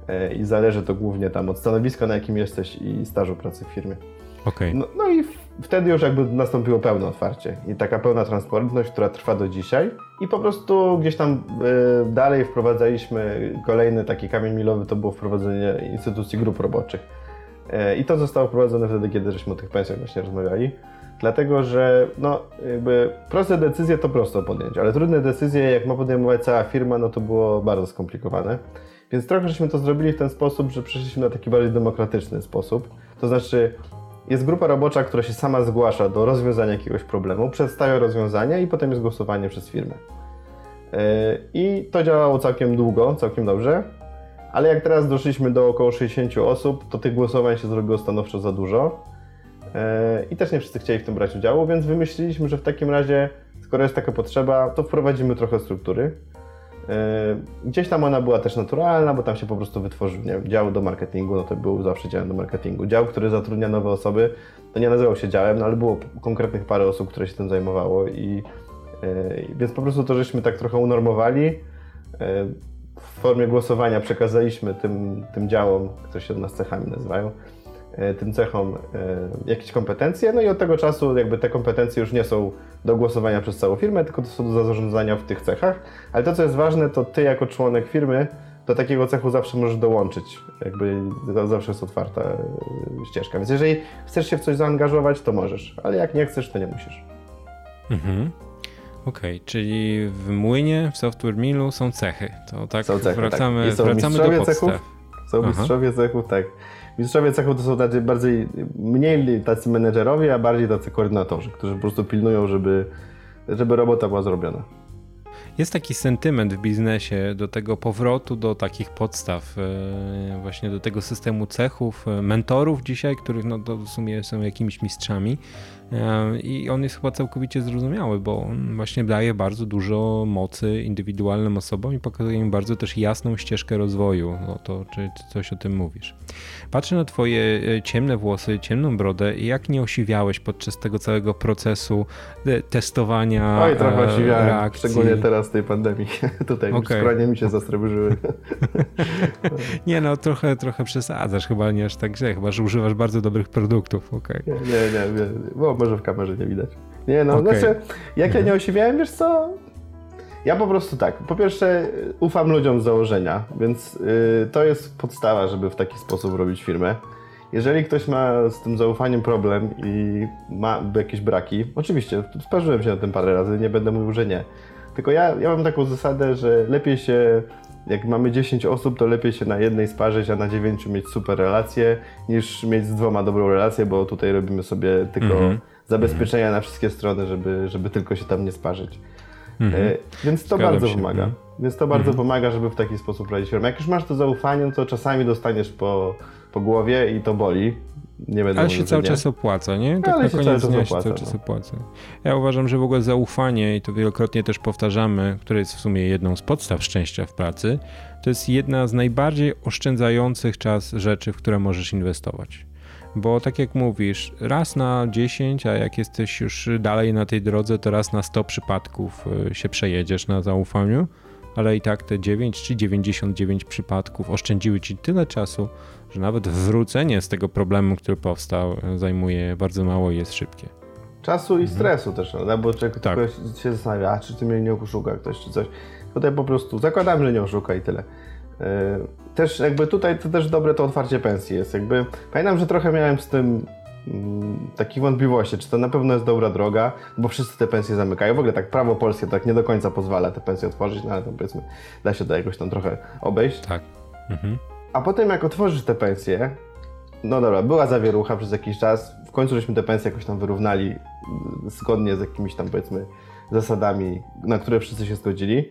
E, I zależy to głównie tam od stanowiska, na jakim jesteś i stażu pracy w firmie. Okay. No, no, i wtedy już jakby nastąpiło pełne otwarcie i taka pełna transparentność, która trwa do dzisiaj. I po prostu gdzieś tam y, dalej wprowadzaliśmy kolejny taki kamień milowy, to było wprowadzenie instytucji grup roboczych. Y, I to zostało wprowadzone wtedy, kiedy żeśmy o tych pensjach właśnie rozmawiali. Dlatego, że no, jakby proste decyzje to prosto podjąć, ale trudne decyzje, jak ma podejmować cała firma, no to było bardzo skomplikowane. Więc trochę żeśmy to zrobili w ten sposób, że przeszliśmy na taki bardziej demokratyczny sposób. To znaczy, jest grupa robocza, która się sama zgłasza do rozwiązania jakiegoś problemu, przedstawia rozwiązanie i potem jest głosowanie przez firmę. E, I to działało całkiem długo, całkiem dobrze, ale jak teraz doszliśmy do około 60 osób, to tych głosowań się zrobiło stanowczo za dużo. E, I też nie wszyscy chcieli w tym brać udziału, więc wymyśliliśmy, że w takim razie, skoro jest taka potrzeba, to wprowadzimy trochę struktury. E, gdzieś tam ona była też naturalna, bo tam się po prostu wytworzył nie dział do marketingu, no to był zawsze działem do marketingu. Dział, który zatrudnia nowe osoby, to nie nazywał się działem, no ale było konkretnych parę osób, które się tym zajmowało i yy, więc po prostu to żeśmy tak trochę unormowali. Yy, w formie głosowania przekazaliśmy tym, tym działom, które się od nas cechami nazywają, tym cechom e, jakieś kompetencje, no i od tego czasu jakby te kompetencje już nie są do głosowania przez całą firmę, tylko to są do zarządzania w tych cechach. Ale to, co jest ważne, to ty jako członek firmy do takiego cechu zawsze możesz dołączyć. Jakby zawsze jest otwarta e, ścieżka. Więc jeżeli chcesz się w coś zaangażować, to możesz, ale jak nie chcesz, to nie musisz. Mhm. Okej, okay, czyli w młynie, w software milu są cechy. To tak są cechy, wracamy, tak. wracamy do podstaw. Cechów, są mistrzowie cechów, tak. Mistrzowie cechów to są tacy bardziej, mniej tacy menedżerowie, a bardziej tacy koordynatorzy, którzy po prostu pilnują, żeby, żeby robota była zrobiona. Jest taki sentyment w biznesie do tego powrotu do takich podstaw, e, właśnie do tego systemu cechów, e, mentorów dzisiaj, których no to w sumie są jakimiś mistrzami. E, I on jest chyba całkowicie zrozumiały, bo on właśnie daje bardzo dużo mocy indywidualnym osobom i pokazuje im bardzo też jasną ścieżkę rozwoju. No to czy coś o tym mówisz? Patrzę na twoje e, ciemne włosy, ciemną brodę i jak nie osiwiałeś podczas tego całego procesu e, testowania Oj, trochę osiwiałem, reakcji. szczególnie teraz tej pandemii. Tutaj okay. skronie mi się zastrzeżyły. nie no, trochę, trochę przesadzasz, chyba nie aż tak źle, chyba, że używasz bardzo dobrych produktów, okay. nie, nie, nie, nie, bo może w kamerze nie widać. Nie no, okay. znaczy, jak ja nie osiwiałem, wiesz co, ja po prostu tak. Po pierwsze, ufam ludziom z założenia, więc yy, to jest podstawa, żeby w taki sposób robić firmę. Jeżeli ktoś ma z tym zaufaniem problem i ma jakieś braki, oczywiście sparzyłem się na tym parę razy, nie będę mówił, że nie. Tylko ja, ja mam taką zasadę, że lepiej się, jak mamy 10 osób, to lepiej się na jednej sparzyć, a na 9 mieć super relacje, niż mieć z dwoma dobrą relację, bo tutaj robimy sobie tylko mm -hmm. zabezpieczenia na wszystkie strony, żeby, żeby tylko się tam nie sparzyć. Mhm. E, więc to Zgadzam bardzo się. pomaga. Więc to bardzo mhm. pomaga, żeby w taki sposób prowadzić firmę. Jak już masz to zaufanie, to czasami dostaniesz po, po głowie i to boli. Nie będę Ale się cały czas opłaca, nie? Tak Ale na się koniec cały czas opłaca, cały czas no. opłaca. Ja uważam, że w ogóle zaufanie, i to wielokrotnie też powtarzamy, które jest w sumie jedną z podstaw szczęścia w pracy, to jest jedna z najbardziej oszczędzających czas rzeczy, w które możesz inwestować. Bo tak jak mówisz, raz na 10, a jak jesteś już dalej na tej drodze, to raz na 100 przypadków y, się przejedziesz na zaufaniu, ale i tak te 9 czy 99 przypadków oszczędziły ci tyle czasu, że nawet wrócenie z tego problemu, który powstał, y, zajmuje bardzo mało i jest szybkie. Czasu i mhm. stresu też, prawda? Bo człowiek tak. się zastanawia, a czy ty mnie nie oszuka ktoś, czy coś. Tutaj po prostu zakładam, że nie oszuka i tyle. Y, też jakby tutaj to też dobre to otwarcie pensji jest. Jakby pamiętam, że trochę miałem z tym takich wątpliwości, czy to na pewno jest dobra droga, bo wszyscy te pensje zamykają. W ogóle tak prawo polskie tak nie do końca pozwala te pensje otworzyć, no ale tam powiedzmy da się to jakoś tam trochę obejść. Tak. Mhm. A potem jak otworzysz te pensje, no dobra, była zawierucha przez jakiś czas, w końcu żeśmy te pensje jakoś tam wyrównali mm, zgodnie z jakimiś tam powiedzmy zasadami, na które wszyscy się zgodzili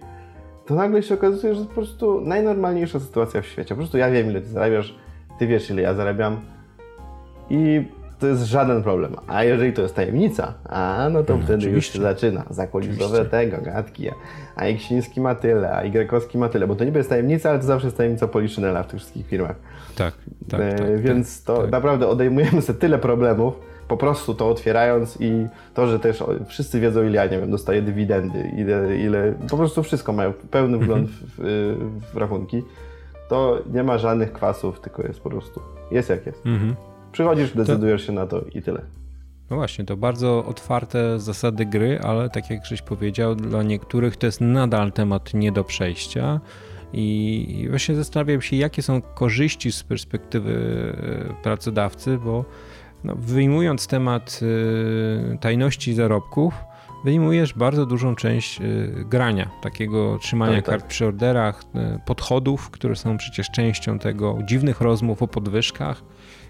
to nagle się okazuje, że to po prostu najnormalniejsza sytuacja w świecie. Po prostu ja wiem, ile ty zarabiasz, ty wiesz, ile ja zarabiam i to jest żaden problem. A jeżeli to jest tajemnica, a no to no, wtedy oczywiście. już się zaczyna. Zakulisowe tego, gadki. A Iksiński ma tyle, a Igrekowski ma tyle. Bo to niby jest tajemnica, ale to zawsze jest tajemnica Poliszynela w tych wszystkich firmach. Tak, tak, e, tak Więc tak, to tak. naprawdę odejmujemy sobie tyle problemów, po prostu to otwierając i to, że też wszyscy wiedzą, ile ja nie wiem, dostaję dywidendy, ile, ile po prostu wszystko mają pełny wgląd w, w, w rachunki, to nie ma żadnych kwasów, tylko jest po prostu, jest jak jest. Mhm. Przychodzisz, decydujesz się na to i tyle. No właśnie, to bardzo otwarte zasady gry, ale tak jak Krzyś powiedział, dla niektórych to jest nadal temat nie do przejścia. I właśnie zastanawiam się, jakie są korzyści z perspektywy e, pracodawcy, bo no, wyjmując temat y, tajności zarobków, wyjmujesz bardzo dużą część y, grania, takiego trzymania tak, tak. kart przy orderach, podchodów, które są przecież częścią tego, dziwnych rozmów o podwyżkach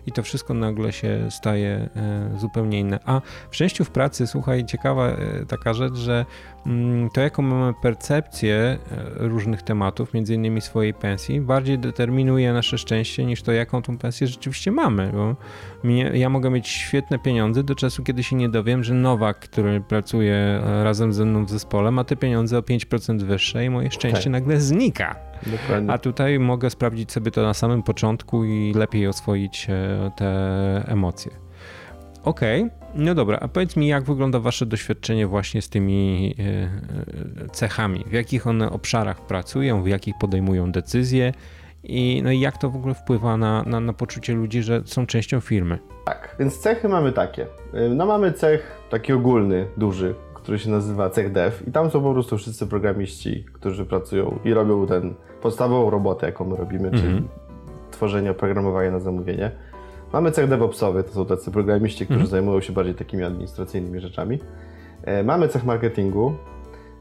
i to wszystko nagle się staje e, zupełnie inne. A w szczęściu w pracy, słuchaj, ciekawa e, taka rzecz, że mm, to jaką mamy percepcję e, różnych tematów, między innymi swojej pensji, bardziej determinuje nasze szczęście niż to, jaką tą pensję rzeczywiście mamy. Bo mnie, ja mogę mieć świetne pieniądze do czasu, kiedy się nie dowiem, że Nowak, który pracuje razem ze mną w zespole, ma te pieniądze o 5% wyższe i moje szczęście tak. nagle znika. Dokładnie. A tutaj mogę sprawdzić sobie to na samym początku i lepiej oswoić e, te emocje. Okej, okay. no dobra, a powiedz mi, jak wygląda Wasze doświadczenie właśnie z tymi e, e, cechami? W jakich one obszarach pracują, w jakich podejmują decyzje i, no i jak to w ogóle wpływa na, na, na poczucie ludzi, że są częścią firmy? Tak, więc cechy mamy takie. No mamy cech taki ogólny, duży, który się nazywa cech dev i tam są po prostu wszyscy programiści, którzy pracują i robią ten podstawową robotę, jaką my robimy, mm -hmm. czyli mhm. tworzenie oprogramowania na zamówienie. Mamy cech DevOpsowy, to są tacy programiści, którzy mm -hmm. zajmują się bardziej takimi administracyjnymi rzeczami. E, mamy cech marketingu,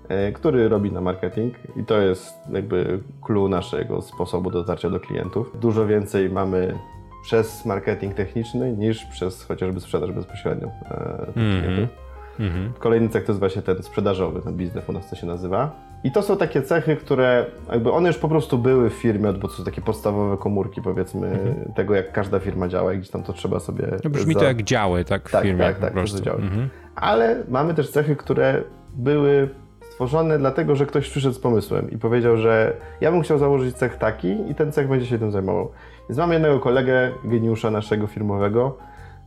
e, który robi na marketing i to jest jakby clue naszego sposobu dotarcia do klientów. Dużo więcej mamy przez marketing techniczny niż przez chociażby sprzedaż bezpośrednią e, mm -hmm. klientów. Mhm. Kolejny cech to jest właśnie ten sprzedażowy, ten biznes u nas to się nazywa. I to są takie cechy, które jakby one już po prostu były w firmie, bo to są takie podstawowe komórki powiedzmy mhm. tego, jak każda firma działa i gdzieś tam to trzeba sobie... No brzmi za... to jak działy, tak, w tak, firmie Tak, tak, to działy. Mhm. Ale mamy też cechy, które były stworzone dlatego, że ktoś przyszedł z pomysłem i powiedział, że ja bym chciał założyć cech taki i ten cech będzie się tym zajmował. Więc mamy jednego kolegę, geniusza naszego firmowego,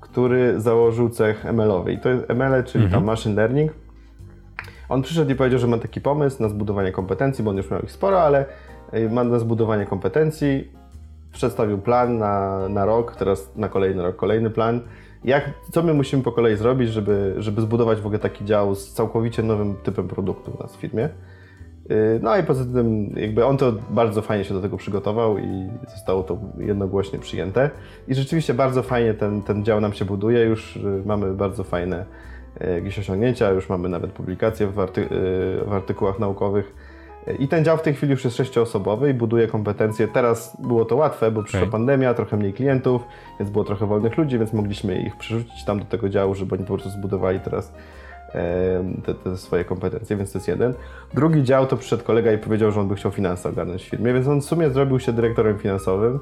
który założył cech ML-owy. I to jest ML, czyli tam machine learning. On przyszedł i powiedział, że ma taki pomysł na zbudowanie kompetencji, bo on już miał ich sporo, ale y, ma na zbudowanie kompetencji. Przedstawił plan na, na rok, teraz na kolejny rok kolejny plan. Jak, co my musimy po kolei zrobić, żeby, żeby zbudować w ogóle taki dział z całkowicie nowym typem produktu u nas w firmie. Y, No i poza tym jakby on to bardzo fajnie się do tego przygotował i zostało to jednogłośnie przyjęte. I rzeczywiście bardzo fajnie ten, ten dział nam się buduje, już y, mamy bardzo fajne jakieś osiągnięcia, już mamy nawet publikacje w, arty, y, w artykułach naukowych. Y, I ten dział w tej chwili już jest sześcioosobowy i buduje kompetencje. Teraz było to łatwe, bo przyszła Okej. pandemia, trochę mniej klientów, więc było trochę wolnych ludzi, więc mogliśmy ich przerzucić tam do tego działu, żeby oni po prostu zbudowali teraz te, te swoje kompetencje, więc to jest jeden. Drugi dział to przyszedł kolega i powiedział, że on by chciał finanse ogarnąć w firmie, więc on w sumie zrobił się dyrektorem finansowym,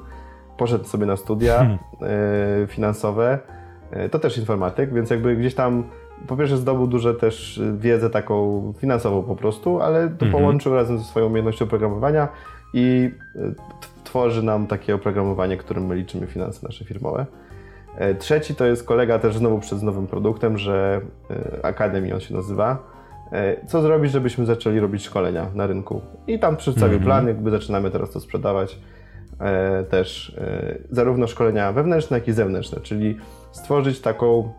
poszedł sobie na studia e, finansowe, e, to też informatyk, więc jakby gdzieś tam po pierwsze zdobył duże też wiedzę taką finansową po prostu, ale to połączył razem ze swoją umiejętnością programowania i t- tworzy nam takie oprogramowanie, którym my liczymy finanse nasze firmowe. E, Trzeci to jest kolega też znowu przed nowym produktem, że e, Academy on się nazywa. E, Co zrobić, żebyśmy zaczęli robić szkolenia na rynku? I tam przedstawił plan, jakby zaczynamy teraz to sprzedawać. E, Też zarówno szkolenia wewnętrzne, jak i zewnętrzne, czyli stworzyć taką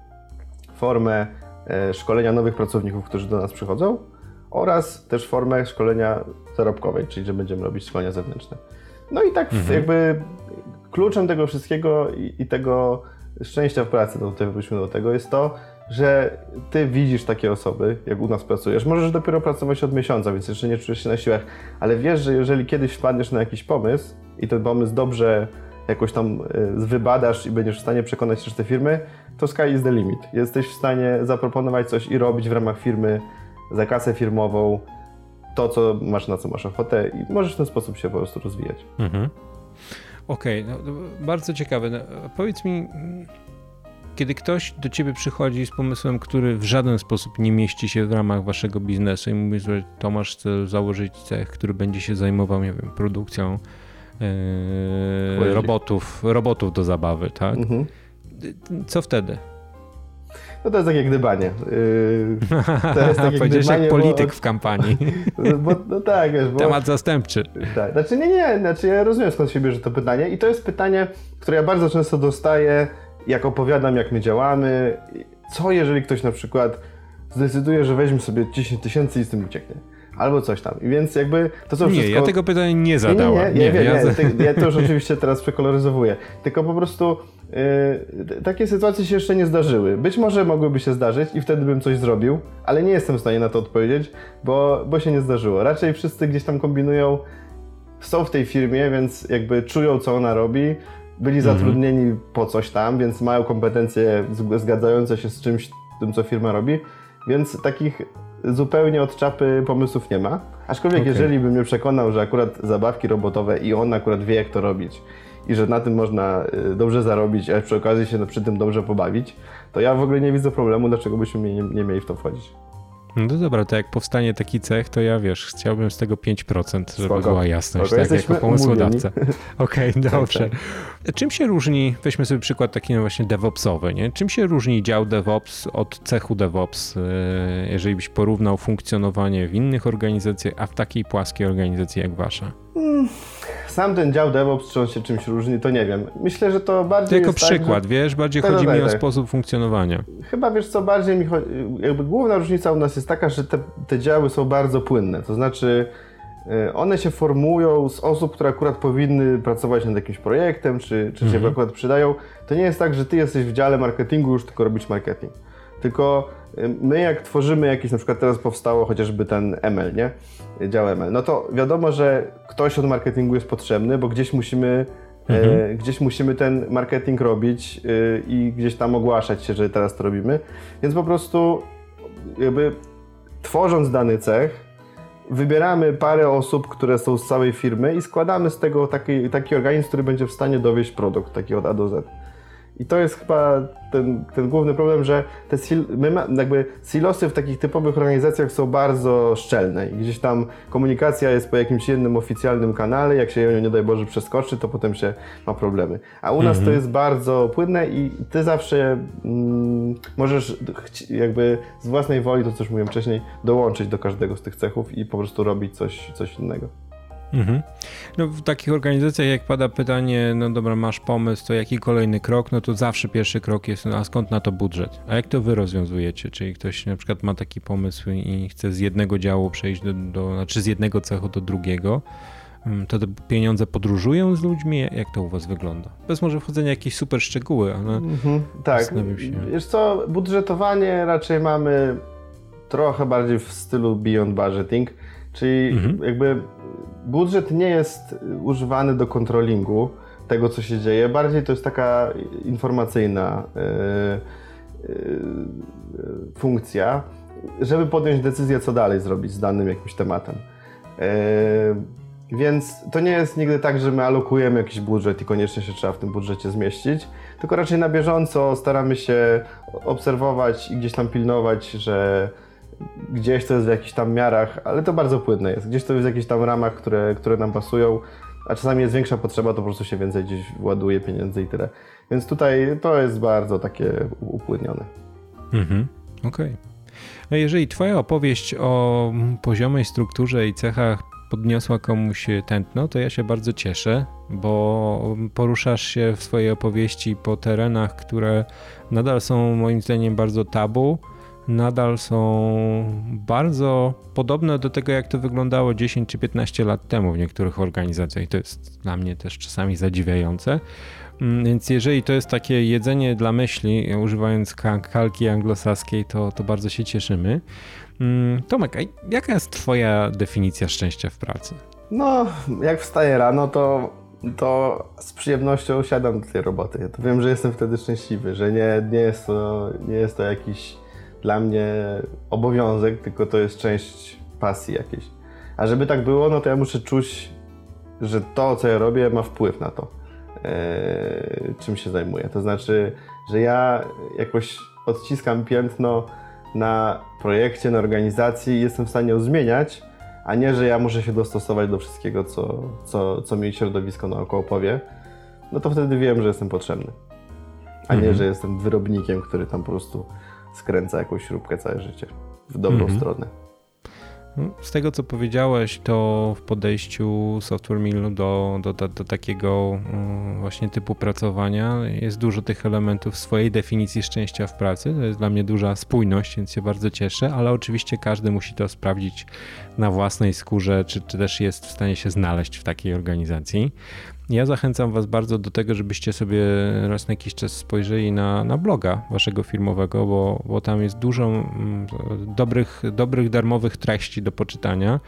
formę szkolenia nowych pracowników, którzy do nas przychodzą oraz też formę szkolenia zarobkowej, czyli że będziemy robić szkolenia zewnętrzne. No i tak w- jakby kluczem tego wszystkiego i, i tego szczęścia w pracy, to tutaj wróćmy do tego, jest to, że ty widzisz takie osoby, jak u nas pracujesz. Możesz dopiero pracować od miesiąca, więc jeszcze nie czujesz się na siłach, ale wiesz, że jeżeli kiedyś wpadniesz na jakiś pomysł i ten pomysł dobrze jakoś tam y, wybadasz i będziesz w stanie przekonać resztę firmy, to sky is the limit. Jesteś w stanie zaproponować coś i robić w ramach firmy za kasę firmową to, co masz, na co masz ochotę i możesz w ten sposób się po prostu rozwijać. Mhm. Okej, no, to bardzo ciekawe. No, powiedz mi, kiedy ktoś do ciebie przychodzi z pomysłem, który w żaden sposób nie mieści się w ramach waszego biznesu i mówi, że Tomasz chce założyć cech, który będzie się zajmował, nie wiem, produkcją yy, robotów, robotów do zabawy, tak? Mhm. Co wtedy? No to jest takie gdybanie. Yy, to jest takie Powiedziałeś jak polityk w kampanii. Bo, bo, no tak, wiesz, bo... Temat zastępczy. Tak, znaczy nie, nie, znaczy ja rozumiem skąd się bierze to pytanie i to jest pytanie, które ja bardzo często dostaję, jak opowiadam, jak my działamy. Co jeżeli ktoś na przykład zdecyduje, że weźmie sobie 10 tysięcy i z tym ucieknie? Albo coś tam. I więc jakby to są Nie, wszystko... ja tego pytania nie Nie, nie, zadałem. nie, nie, wiem, ja nie, za- ty- ja to już oczywiście teraz przekoloryzowuję. Tylko po prostu yy, takie sytuacje się jeszcze nie zdarzyły. Być może mogłyby się zdarzyć i wtedy bym coś zrobił, ale nie jestem w stanie na to odpowiedzieć, bo, bo się nie zdarzyło. Raczej wszyscy gdzieś tam kombinują, są w tej firmie, więc jakby czują, co ona robi. Byli zatrudnieni po coś tam, więc mają kompetencje zgadzające się z czymś, tym, co firma robi. Więc takich zupełnie od czapy pomysłów nie ma. Aczkolwiek, Okej. jeżeli bym mnie przekonał, że akurat zabawki robotowe i on akurat wie, jak to robić i że na tym można y, dobrze zarobić, a przy okazji się przy tym dobrze pobawić, to ja w ogóle nie widzę problemu, dlaczego byśmy nie, nie mieli w to wchodzić. No dobra, to jak powstanie taki cech, to ja wiesz, chciałbym z tego 5%, żeby Spoko. była jasność, Spoko, tak, jako pomysłodawca. Okej, Tak, dobrze. Czym się różni, weźmy sobie przykład taki no właśnie DevOpsowy, nie? Czym się różni dział DevOps od cechu DevOps, yy, jeżeli byś porównał funkcjonowanie w innych organizacjach, a w takiej płaskiej organizacji jak wasza? Sam ten dział DevOps, czy on się czymś różni, to nie wiem. Myślę, że to To bardziej jako jest tak, przykład, że... wiesz, bardziej Tak, chodzi tak, mi o tak. sposób funkcjonowania. Chyba wiesz co, bardziej mi chodzi, jakby główna różnica u nas jest taka, że te, te działy są bardzo płynne, to znaczy y, one się formują z osób, które akurat powinny pracować nad jakimś projektem, czy, czy się akurat przydają. To nie jest tak, że ty jesteś w dziale marketingu już tylko robić marketing. Tylko y, my jak tworzymy jakiś, na przykład teraz powstało chociażby ten ML, nie? Dział ML, no to wiadomo, że ktoś od marketingu jest potrzebny, bo gdzieś musimy E, gdzieś musimy ten marketing robić e, i gdzieś tam ogłaszać się, że teraz to robimy. Więc po prostu jakby tworząc dany cech, wybieramy parę osób, które są z całej firmy i składamy z tego taki, taki organizm, który będzie w stanie dowieść produkt, taki od A do Z. I to jest chyba ten, ten główny problem, że te sil, my ma, jakby silosy w takich typowych organizacjach są bardzo szczelne i gdzieś tam komunikacja jest po jakimś jednym oficjalnym kanale, jak się ją nie daj Boże przeskoczy, to potem się ma problemy. A u nas to mhm. jest bardzo płynne i ty zawsze mm, możesz jakby z własnej woli, to co już mówiłem wcześniej, dołączyć do każdego z tych cechów i po prostu robić coś, coś innego. Mhm. No, w takich organizacjach, jak pada pytanie, no dobra, masz pomysł, to jaki kolejny krok, no to zawsze pierwszy krok jest, no, a skąd na to budżet? A jak to wy rozwiązujecie? Czyli ktoś na przykład ma taki pomysł i chce z jednego działu przejść do, do znaczy z jednego cechu do drugiego, mm, to te pieniądze podróżują z ludźmi? Jak to u was wygląda? Bez może wchodzenia w jakieś super szczegóły, ale mhm, tak. się. Wiesz co, budżetowanie raczej mamy trochę bardziej w stylu beyond budgeting, czyli mhm. jakby budżet nie jest używany do kontrolingu tego, co się dzieje. Bardziej to jest taka informacyjna yy, yy, funkcja, żeby podjąć decyzję, co dalej zrobić z danym jakimś tematem. Yy, więc to nie jest nigdy tak, że my alokujemy jakiś budżet i koniecznie się trzeba w tym budżecie zmieścić, tylko raczej na bieżąco staramy się obserwować i gdzieś tam pilnować, że gdzieś to jest w jakichś tam miarach, ale to bardzo płynne jest. Gdzieś to jest w jakichś tam ramach, które, które nam pasują, a czasami jest większa potrzeba, to po prostu się więcej gdzieś ładuje pieniędzy i tyle. Więc tutaj to jest bardzo takie upłynnione. Mhm, okej. Okay. No jeżeli Twoja opowieść o poziomej strukturze i cechach podniosła komuś tętno, to ja się bardzo cieszę, bo poruszasz się w swojej opowieści po terenach, które nadal są moim zdaniem bardzo tabu, nadal są bardzo podobne do tego, jak to wyglądało 10 czy 15 lat temu w niektórych organizacjach. To jest dla mnie też czasami zadziwiające. Mm, więc jeżeli to jest takie jedzenie dla myśli, używając kalki anglosaskiej, to, to bardzo się cieszymy. Mm, Tomek, jaka jest Twoja definicja szczęścia w pracy? No, jak wstaję rano, to, to z przyjemnością siadam do tej roboty. Ja to wiem, że jestem wtedy szczęśliwy, że nie, nie, jest, to, nie jest to jakiś dla mnie obowiązek, tylko to jest część pasji jakiejś. A żeby tak było, no to ja muszę czuć, że to, co ja robię, ma wpływ na to, yy, czym się zajmuję. To znaczy, że ja jakoś odciskam piętno na projekcie, na organizacji i jestem w stanie ją zmieniać, a nie, że ja muszę się dostosować do wszystkiego, co, co, co mi środowisko naokoło powie. No to wtedy wiem, że jestem potrzebny. A nie, mhm. że jestem wyrobnikiem, który tam po prostu skręca jakąś śrubkę całe życie w dobrą mhm. stronę. No, z tego, co powiedziałeś, to w podejściu Software Millu do, do, do, do, takiego mm, właśnie typu pracowania jest dużo tych elementów swojej definicji szczęścia w pracy. To jest dla mnie duża spójność, więc się bardzo cieszę, ale oczywiście każdy musi to sprawdzić na własnej skórze, czy, czy też jest w stanie się znaleźć w takiej organizacji. Ja zachęcam Was bardzo do tego, żebyście sobie raz na jakiś czas spojrzeli na, na bloga Waszego firmowego, bo, bo tam jest dużo mm, dobrych, dobrych, darmowych treści do poczytania.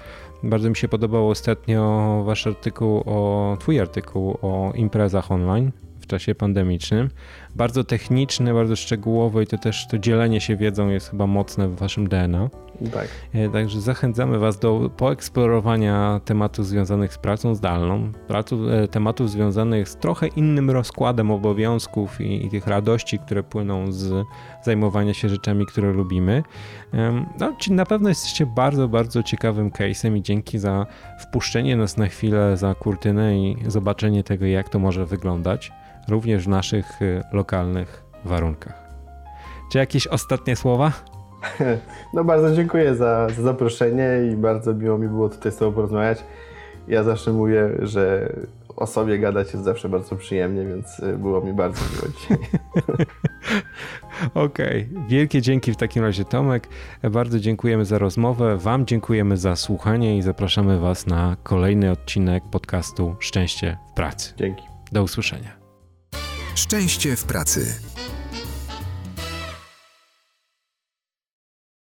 Bardzo mi się podobał ostatnio Wasz artykuł o, Twój artykuł o imprezach online w czasie pandemicznym. Bardzo techniczne, bardzo szczegółowe i to też to dzielenie się wiedzą jest chyba mocne w waszym DNA. Tak. E, także zachęcamy was do poeksplorowania tematów związanych z pracą zdalną, pracu, e, tematów związanych z trochę innym rozkładem obowiązków i, i tych radości, które płyną z zajmowania się rzeczami, które lubimy. No, na pewno jesteście bardzo, bardzo ciekawym case'em i dzięki za wpuszczenie nas na chwilę za kurtynę i zobaczenie tego, jak to może wyglądać również w naszych y, lokalnych warunkach. Czy jakieś ostatnie słowa? No bardzo dziękuję za, za zaproszenie i bardzo miło mi było tutaj z Tobą porozmawiać. Ja zawsze mówię, że o sobie gadać jest zawsze bardzo przyjemnie, więc y, było mi bardzo miło dzisiaj. Okej, okay. wielkie dzięki w takim razie Tomek. Bardzo dziękujemy za rozmowę, Wam dziękujemy za słuchanie i zapraszamy Was na kolejny odcinek podcastu Szczęście w pracy. Dzięki. Do usłyszenia. Szczęście w pracy.